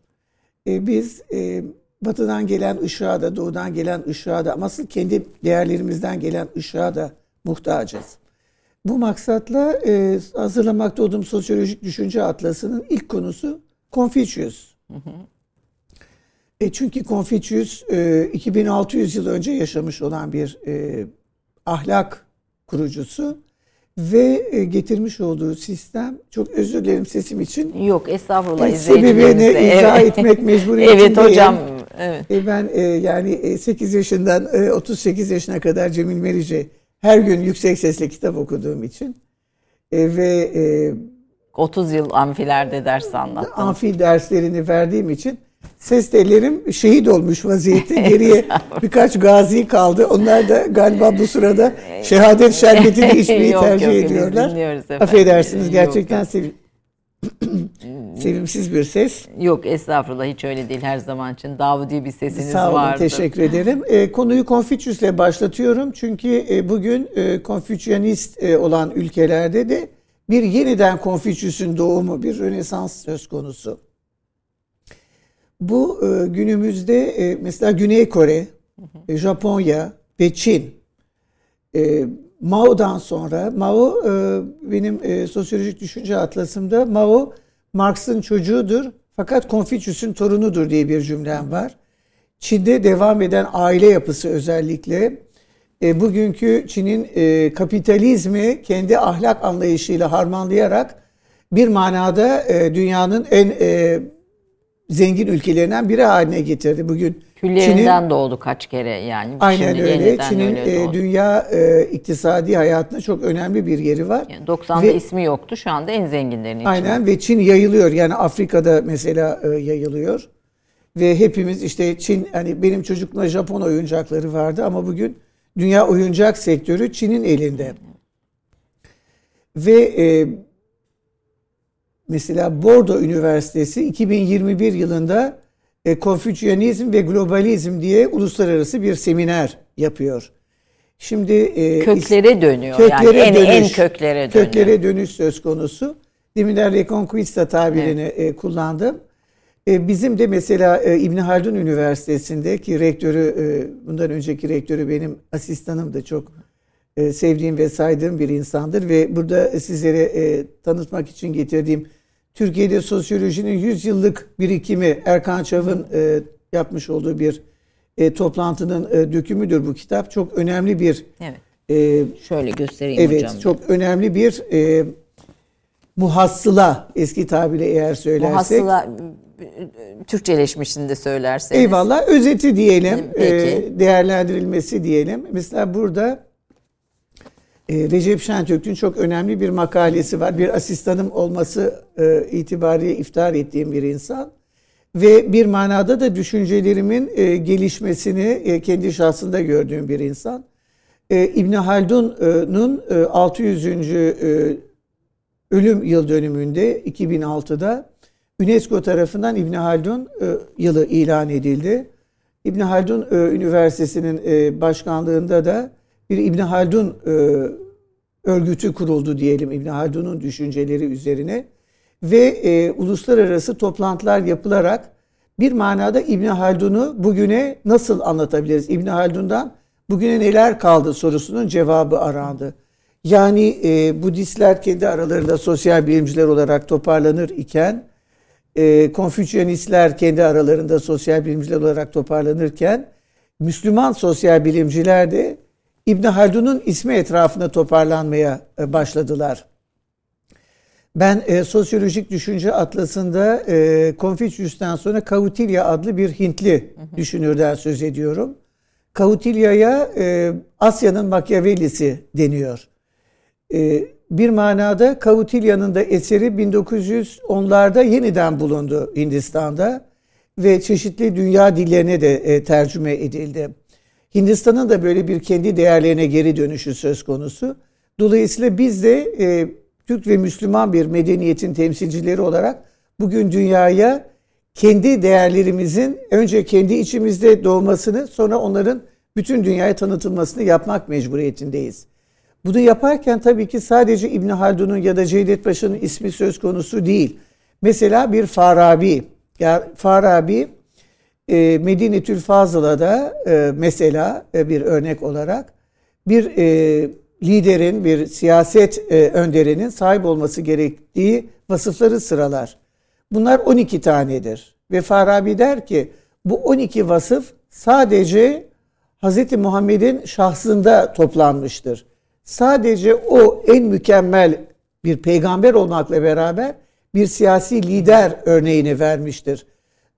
E, Biz e, batıdan gelen ışığa da doğudan gelen ışığa da ama asıl kendi değerlerimizden gelen ışığa da muhtacız. Bu maksatla e, hazırlamakta olduğum sosyolojik düşünce atlasının ilk konusu Confucius. E çünkü Confucius e, 2600 yıl önce yaşamış olan bir e, ahlak kurucusu ve e, getirmiş olduğu sistem çok özür dilerim sesim için Yok estağfurullah e, sebebini izah Evet. etmek mecburiyetindeyim. Evet hocam. Evet. E, ben e, yani e, 8 yaşından e, 38 yaşına kadar Cemil Meriç'e her gün yüksek sesle kitap okuduğum için e, ve e, 30 yıl amfilerde ders anlattım. amfi derslerini verdiğim için Ses tellerim şehit olmuş vaziyette. Geriye birkaç gazi kaldı. Onlar da galiba bu sırada şehadet şerbetini içmeyi Yok, tercih yok, ediyorlar. Affedersiniz gerçekten yok. sev- sevimsiz bir ses. Yok estağfurullah hiç öyle değil her zaman için. Davudi bir sesiniz Sağ olun, vardı. teşekkür ederim. E, konuyu Konfüçyüs'le başlatıyorum. Çünkü e, bugün e, Konfüçyanist e, olan ülkelerde de bir yeniden Konfüçyüs'ün doğumu, bir Rönesans söz konusu. Bu e, günümüzde e, mesela Güney Kore, e, Japonya ve Çin e, Mao'dan sonra Mao e, benim e, sosyolojik düşünce atlasımda Mao Marx'ın çocuğudur fakat Konfüçyüs'ün torunudur diye bir cümlem var. Çin'de devam eden aile yapısı özellikle e, bugünkü Çin'in e, kapitalizmi kendi ahlak anlayışıyla harmanlayarak bir manada e, dünyanın en e, zengin ülkelerinden biri haline getirdi. Bugün Küllerinden doğdu kaç kere yani. Aynen Şimdi öyle. Çin'in öyle e, dünya e, iktisadi hayatında çok önemli bir yeri var. Yani 90'da Ve- ismi yoktu şu anda en zenginlerin içinde. Aynen ve Çin yayılıyor. Yani Afrika'da mesela e, yayılıyor. Ve hepimiz işte Çin hani benim çocukluğumda Japon oyuncakları vardı ama bugün dünya oyuncak sektörü Çin'in elinde. Ve e, mesela Bordo Üniversitesi 2021 yılında e, Konfüçyanizm ve Globalizm diye uluslararası bir seminer yapıyor. Şimdi e, Köklere dönüyor köklere yani en, en dönüş, köklere dönüyor. köklere dönüş söz konusu. Deminden Reconquista tabirini e, kullandım. E, bizim de mesela e, İbn Haldun Üniversitesi'ndeki rektörü, e, bundan önceki rektörü benim asistanım da çok e, sevdiğim ve saydığım bir insandır ve burada sizlere e, tanıtmak için getirdiğim Türkiye'de sosyolojinin 100 yıllık birikimi Erkan Çav'ın e, yapmış olduğu bir e, toplantının e, dökümüdür bu kitap. Çok önemli bir Evet. e, Şöyle göstereyim Evet, hocam. çok önemli bir e, muhassıla eski tabirle eğer söylersek. Muhassıla Türkçeleşmişini de söylerseniz. Eyvallah, özeti diyelim, Peki. e, değerlendirilmesi diyelim. Mesela burada Recep Şentürk'ün çok önemli bir makalesi var. Bir asistanım olması e, itibariyle iftihar ettiğim bir insan. Ve bir manada da düşüncelerimin e, gelişmesini e, kendi şahsında gördüğüm bir insan. E, İbni Haldun'un e, 600. e, ölüm yıl dönümünde 2006'da UNESCO tarafından İbni Haldun e, yılı ilan edildi. İbni Haldun e, Üniversitesi'nin e, başkanlığında da bir İbni Haldun e, örgütü kuruldu diyelim İbni Haldun'un düşünceleri üzerine ve e, uluslararası toplantılar yapılarak bir manada İbni Haldun'u bugüne nasıl anlatabiliriz? İbni Haldun'dan bugüne neler kaldı sorusunun cevabı arandı. Yani e, Budistler kendi aralarında sosyal bilimciler olarak toparlanır iken e, Konfüçyanistler kendi aralarında sosyal bilimciler olarak toparlanırken Müslüman sosyal bilimciler de İbn Haldun'un ismi etrafında toparlanmaya e, başladılar. Ben e, sosyolojik düşünce atlasında e, Konfüçyüs'ten sonra Kautilya adlı bir Hintli düşünürden söz ediyorum. Kautilya'ya e, Asya'nın Machiavelli'si deniyor. E, bir manada Kautilya'nın da eseri 1910'larda yeniden bulundu Hindistan'da ve çeşitli dünya dillerine de e, tercüme edildi. Hindistan'ın da böyle bir kendi değerlerine geri dönüşü söz konusu. Dolayısıyla biz de e, Türk ve Müslüman bir medeniyetin temsilcileri olarak bugün dünyaya kendi değerlerimizin önce kendi içimizde doğmasını sonra onların bütün dünyaya tanıtılmasını yapmak mecburiyetindeyiz. Bunu yaparken tabii ki sadece İbn Haldun'un ya da Cevdet Paşa'nın ismi söz konusu değil. Mesela bir Farabi, yani Farabi e, Medine-Tül Fazıla'da e, mesela e, bir örnek olarak bir e, liderin, bir siyaset e, önderinin sahip olması gerektiği vasıfları sıralar. Bunlar 12 tanedir. Ve Farabi der ki bu 12 vasıf sadece Hz. Muhammed'in şahsında toplanmıştır. Sadece o en mükemmel bir peygamber olmakla beraber bir siyasi lider örneğini vermiştir.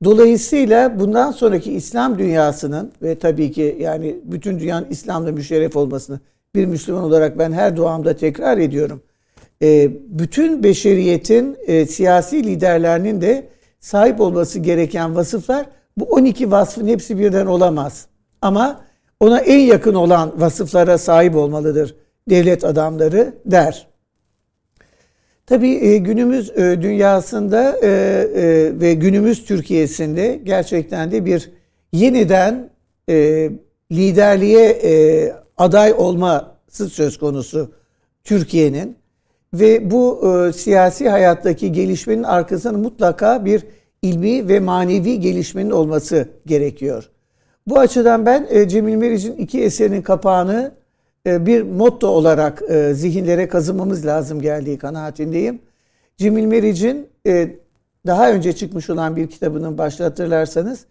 Dolayısıyla bundan sonraki İslam dünyasının ve tabii ki yani bütün dünyanın İslam'la müşerref olmasını bir Müslüman olarak ben her duamda tekrar ediyorum. E, bütün beşeriyetin e, siyasi liderlerinin de sahip olması gereken vasıflar bu 12 vasfın hepsi birden olamaz. Ama ona en yakın olan vasıflara sahip olmalıdır devlet adamları der. Tabii e, günümüz e, dünyasında e, ve günümüz Türkiye'sinde gerçekten de bir yeniden liderliğe aday olması söz konusu Türkiye'nin ve bu siyasi hayattaki gelişmenin arkasında mutlaka bir ilmi ve manevi gelişmenin olması gerekiyor. Bu açıdan ben Cemil Meriç'in iki eserinin kapağını bir motto olarak e, zihinlere kazımamız lazım geldiği kanaatindeyim. Cemil Meriç'in e, daha önce çıkmış olan bir kitabının başta hatırlarsanız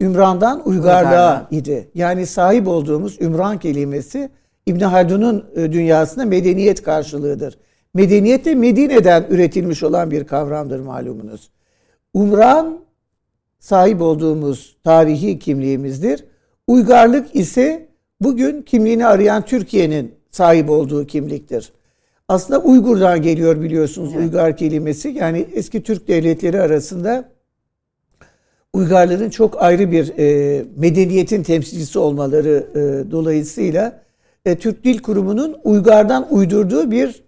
Ümran'dan uygarlığa idi. Yani sahip olduğumuz Ümran kelimesi İbn Haldun'un dünyasında medeniyet karşılığıdır. Medeniyet de Medine'den üretilmiş olan bir kavramdır malumunuz. Umran sahip olduğumuz tarihi kimliğimizdir. Uygarlık ise bugün kimliğini arayan Türkiye'nin sahip olduğu kimliktir. Aslında Uygur'dan geliyor biliyorsunuz evet. Uygar kelimesi. Yani eski Türk devletleri arasında Uygarların çok ayrı bir e, medeniyetin temsilcisi olmaları e, dolayısıyla e, Türk Dil Kurumu'nun Uygar'dan uydurduğu bir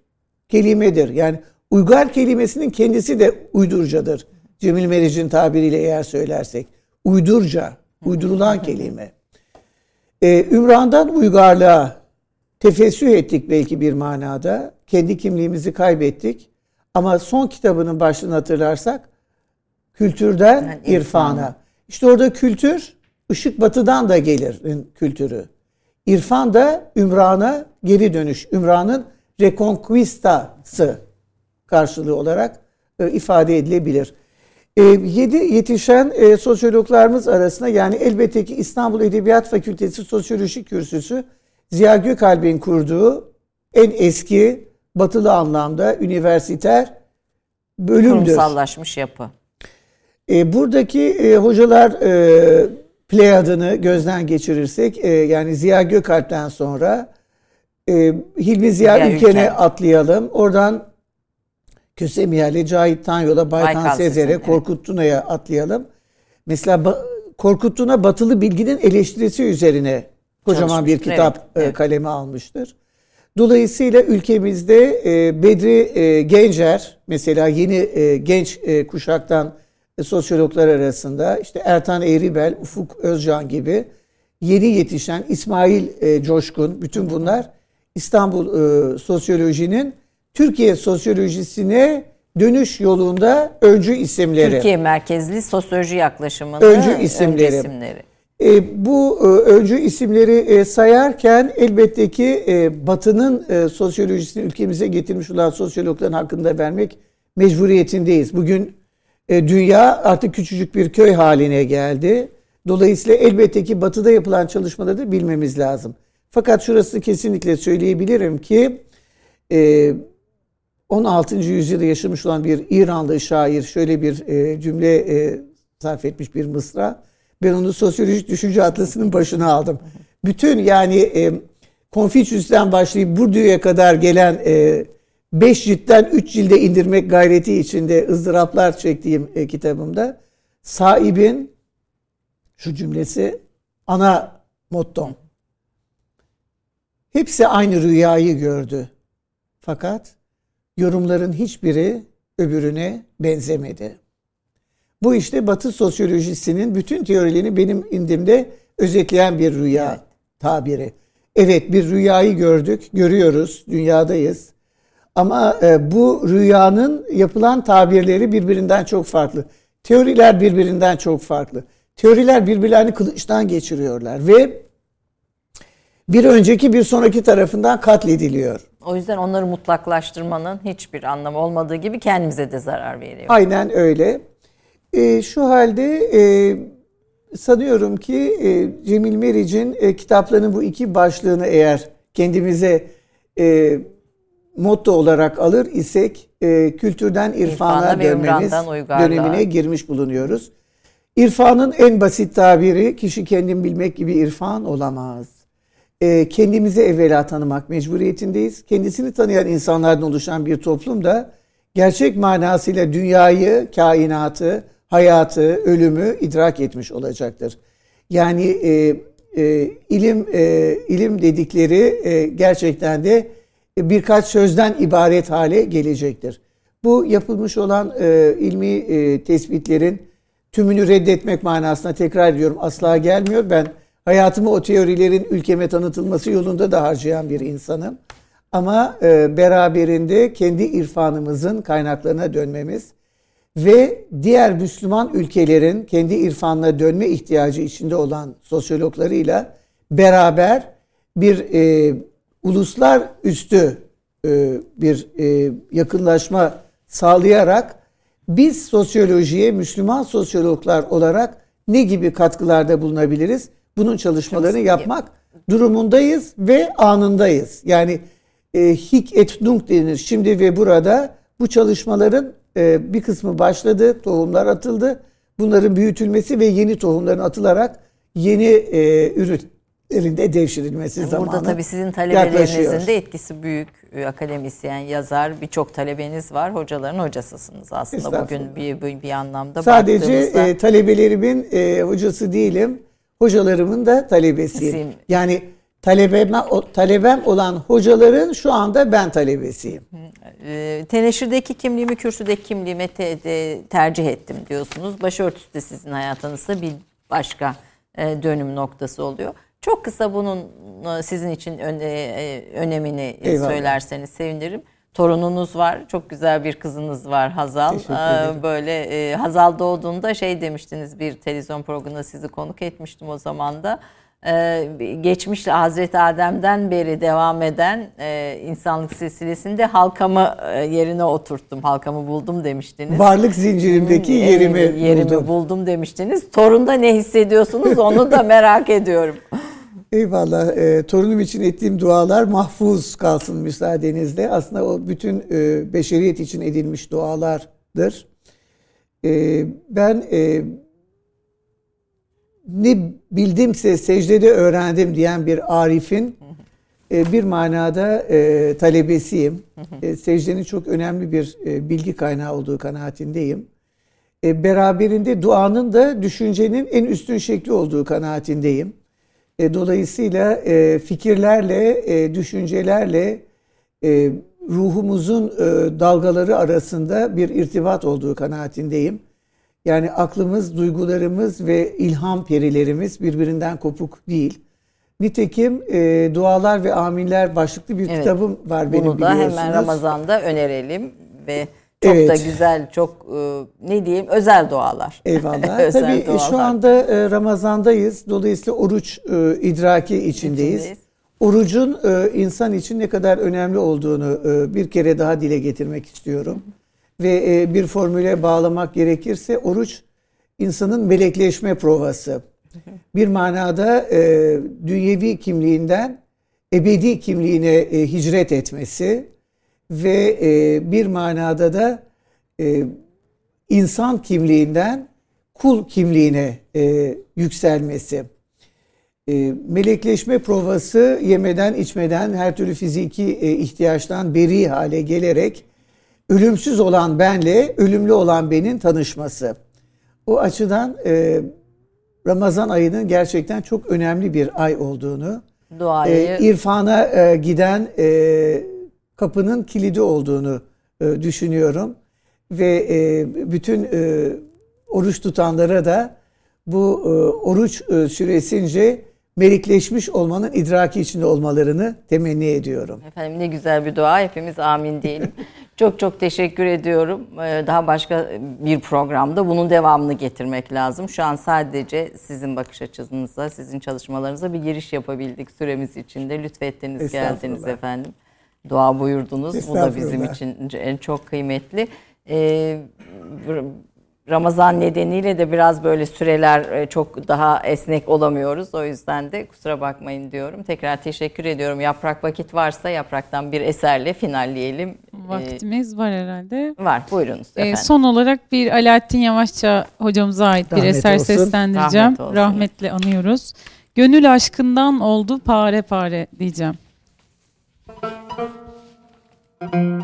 kelimedir. Yani Uygar kelimesinin kendisi de uydurcadır. Cemil Meriç'in tabiriyle eğer söylersek. Uydurca, uydurulan kelime e, Ümran'dan uygarlığa tefessüh ettik belki bir manada. Kendi kimliğimizi kaybettik. Ama son kitabının başlığını hatırlarsak kültürden yani irfana. irfana. İşte orada kültür ışık batıdan da gelir kültürü. İrfan da Ümran'a geri dönüş. Ümran'ın reconquistası karşılığı olarak e, ifade edilebilir. E, yedi yetişen e, sosyologlarımız arasında yani elbette ki İstanbul Edebiyat Fakültesi Sosyoloji Kürsüsü Ziya Gökalp'in kurduğu en eski batılı anlamda üniversiter bölümdür. Kurumsallaşmış yapı. E, buradaki e, hocalar pleyadını gözden geçirirsek yani Ziya Gökalp'ten sonra Hilmi Ziya, Ziya Ülken'e Ülken. atlayalım. Oradan Kösemiyer'le Cahit Tanyo'la Baykan Baykal Sezer'e Korkut Tuna'ya atlayalım. Mesela ba- Korkut Tuna batılı bilginin eleştirisi üzerine kocaman bir kitap evet, evet. kaleme almıştır. Dolayısıyla ülkemizde e, Bedri e, Gencer mesela yeni e, genç e, kuşaktan e, sosyologlar arasında işte Ertan Eğribel, Ufuk Özcan gibi yeni yetişen İsmail e, Coşkun bütün bunlar İstanbul e, sosyolojinin Türkiye sosyolojisine dönüş yolunda öncü isimleri. Türkiye merkezli sosyoloji yaklaşımının öncü isimleri. Öncü isimleri. E, bu e, öncü isimleri e, sayarken elbette ki e, Batı'nın e, sosyolojisini ülkemize getirmiş olan sosyologların hakkında vermek mecburiyetindeyiz. Bugün e, dünya artık küçücük bir köy haline geldi. Dolayısıyla elbette ki Batı'da yapılan çalışmaları da bilmemiz lazım. Fakat şurası kesinlikle söyleyebilirim ki e, 16. yüzyılda yaşamış olan bir İranlı şair şöyle bir e, cümle e, sarf etmiş bir mısra. Ben onu sosyolojik düşünce atlasının başına aldım. Bütün yani e, Konfüçyüs'ten başlayıp Bourdieu'ya kadar gelen 5 e, ciltten 3 cilde indirmek gayreti içinde ızdıraplar çektiğim e, kitabımda sahibin şu cümlesi ana mottom. Hepsi aynı rüyayı gördü. Fakat yorumların hiçbiri öbürüne benzemedi. Bu işte Batı sosyolojisinin bütün teorilerini benim indimde özetleyen bir rüya evet. tabiri. Evet bir rüyayı gördük, görüyoruz, dünyadayız. Ama e, bu rüyanın yapılan tabirleri birbirinden çok farklı. Teoriler birbirinden çok farklı. Teoriler birbirlerini kılıçtan geçiriyorlar ve bir önceki bir sonraki tarafından katlediliyor. O yüzden onları mutlaklaştırmanın hiçbir anlamı olmadığı gibi kendimize de zarar veriyor. Aynen öyle. E, şu halde e, sanıyorum ki e, Cemil Meriç'in e, kitaplarının bu iki başlığını eğer kendimize e, motto olarak alır isek e, kültürden irfana, irfana dönmemiz dönemine girmiş bulunuyoruz. İrfanın en basit tabiri kişi kendin bilmek gibi irfan olamaz e, kendimizi evvela tanımak mecburiyetindeyiz. Kendisini tanıyan insanlardan oluşan bir toplum da gerçek manasıyla dünyayı, kainatı, hayatı, ölümü idrak etmiş olacaktır. Yani e, e, ilim e, ilim dedikleri e, gerçekten de birkaç sözden ibaret hale gelecektir. Bu yapılmış olan e, ilmi e, tespitlerin tümünü reddetmek manasına tekrar ediyorum asla gelmiyor. Ben hayatımı o teorilerin ülkeme tanıtılması yolunda da harcayan bir insanım. Ama e, beraberinde kendi irfanımızın kaynaklarına dönmemiz ve diğer Müslüman ülkelerin kendi irfanına dönme ihtiyacı içinde olan sosyologlarıyla beraber bir e, uluslar üstü e, bir e, yakınlaşma sağlayarak biz sosyolojiye Müslüman sosyologlar olarak ne gibi katkılarda bulunabiliriz? Bunun çalışmalarını yapmak durumundayız ve anındayız. Yani e, hik et nunc denir şimdi ve burada bu çalışmaların e, bir kısmı başladı, tohumlar atıldı. Bunların büyütülmesi ve yeni tohumların atılarak yeni e, ürünlerin de devşirilmesi Yani zamanı Burada tabii sizin talebelerinizin yaklaşıyor. de etkisi büyük. Ee, Akademisyen, yazar birçok talebeniz var. Hocaların hocasısınız aslında bugün bir, bir, bir anlamda Sadece baktığımızda. e, talebelerimin e, hocası değilim. Hocalarımın da talebesiyim. Sizin- Yani talebem, talebem olan hocaların şu anda ben talebesiyim. E, teneşürdeki kimliğimi, kürsüdeki kimliğime te- de- tercih ettim diyorsunuz. Başörtüsü de sizin hayatınızda bir başka e, dönüm noktası oluyor. Çok kısa bunun e, sizin için öne- e, önemini Eyvallah. söylerseniz sevinirim. Torununuz var, çok güzel bir kızınız var Hazal. Ee. Böyle e, Hazal doğduğunda şey demiştiniz bir televizyon programında sizi konuk etmiştim o zaman da. Ee, geçmiş Hazreti Adem'den beri devam eden e, insanlık silsilesinde halkamı e, yerine oturttum. Halkamı buldum demiştiniz. Varlık zincirimdeki yerimi, yerimi buldum. buldum demiştiniz. Torunda ne hissediyorsunuz onu da merak ediyorum. Eyvallah. E, torunum için ettiğim dualar mahfuz kalsın müsaadenizle. Aslında o bütün e, beşeriyet için edilmiş dualardır. E, ben e, ne bildimse secdede öğrendim diyen bir arifin e, bir manada e, talebesiyim. E, secdenin çok önemli bir e, bilgi kaynağı olduğu kanaatindeyim. E, beraberinde duanın da düşüncenin en üstün şekli olduğu kanaatindeyim. E, dolayısıyla e, fikirlerle, e, düşüncelerle e, ruhumuzun e, dalgaları arasında bir irtibat olduğu kanaatindeyim. Yani aklımız, duygularımız ve ilham perilerimiz birbirinden kopuk değil. Nitekim e, Dualar ve Aminler başlıklı bir Evet. kitabım var benim Bunu da biliyorsunuz. hemen Ramazan'da önerelim ve çok Evet. da güzel, çok e, ne diyeyim özel dualar. Eyvallah. Özel Tabii dualar. şu anda e, Ramazan'dayız. Dolayısıyla oruç e, idraki içindeyiz. İçindeyiz. Orucun e, insan için ne kadar önemli olduğunu e, bir kere daha dile getirmek istiyorum. Ve e, bir formüle bağlamak gerekirse oruç insanın melekleşme provası. Bir manada e, dünyevi kimliğinden ebedi kimliğine e, hicret etmesi ve e, bir manada da e, insan kimliğinden kul kimliğine e, yükselmesi. E, melekleşme provası yemeden içmeden her türlü fiziki e, ihtiyaçtan beri hale gelerek ölümsüz olan benle ölümlü olan benin tanışması. O açıdan e, Ramazan ayının gerçekten çok önemli bir ay olduğunu, Duayı e, irfana e, giden e, kapının kilidi olduğunu e, düşünüyorum ve e, bütün e, oruç tutanlara da bu e, oruç e, süresince melikleşmiş olmanın idraki içinde olmalarını temenni ediyorum. Efendim ne güzel bir dua. Hepimiz amin diyelim. çok çok teşekkür ediyorum. Ee, Daha başka bir programda bunun devamını getirmek lazım. Şu an sadece sizin bakış açınıza, sizin çalışmalarınıza bir giriş yapabildik süremiz içinde. Lütfettiniz, geldiniz efendim. Dua buyurdunuz. Bu da bizim için en çok kıymetli. Ee, Ramazan nedeniyle de biraz böyle süreler e, çok daha esnek olamıyoruz. O yüzden de kusura bakmayın diyorum. Tekrar teşekkür ediyorum. Yaprak vakit varsa yapraktan bir eserle finalleyelim. Ee, Vaktimiz var herhalde. var. Buyurunuz Ee, efendim. son olarak bir Alaaddin Yavaşça hocamıza ait bir Rahmet eser olsun. seslendireceğim. Rahmet olsun. Rahmetle anıyoruz. Gönül aşkından oldu pare pare diyeceğim. Gönül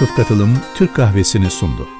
Vakıf Katılım Türk Kahvesi'ni sundu.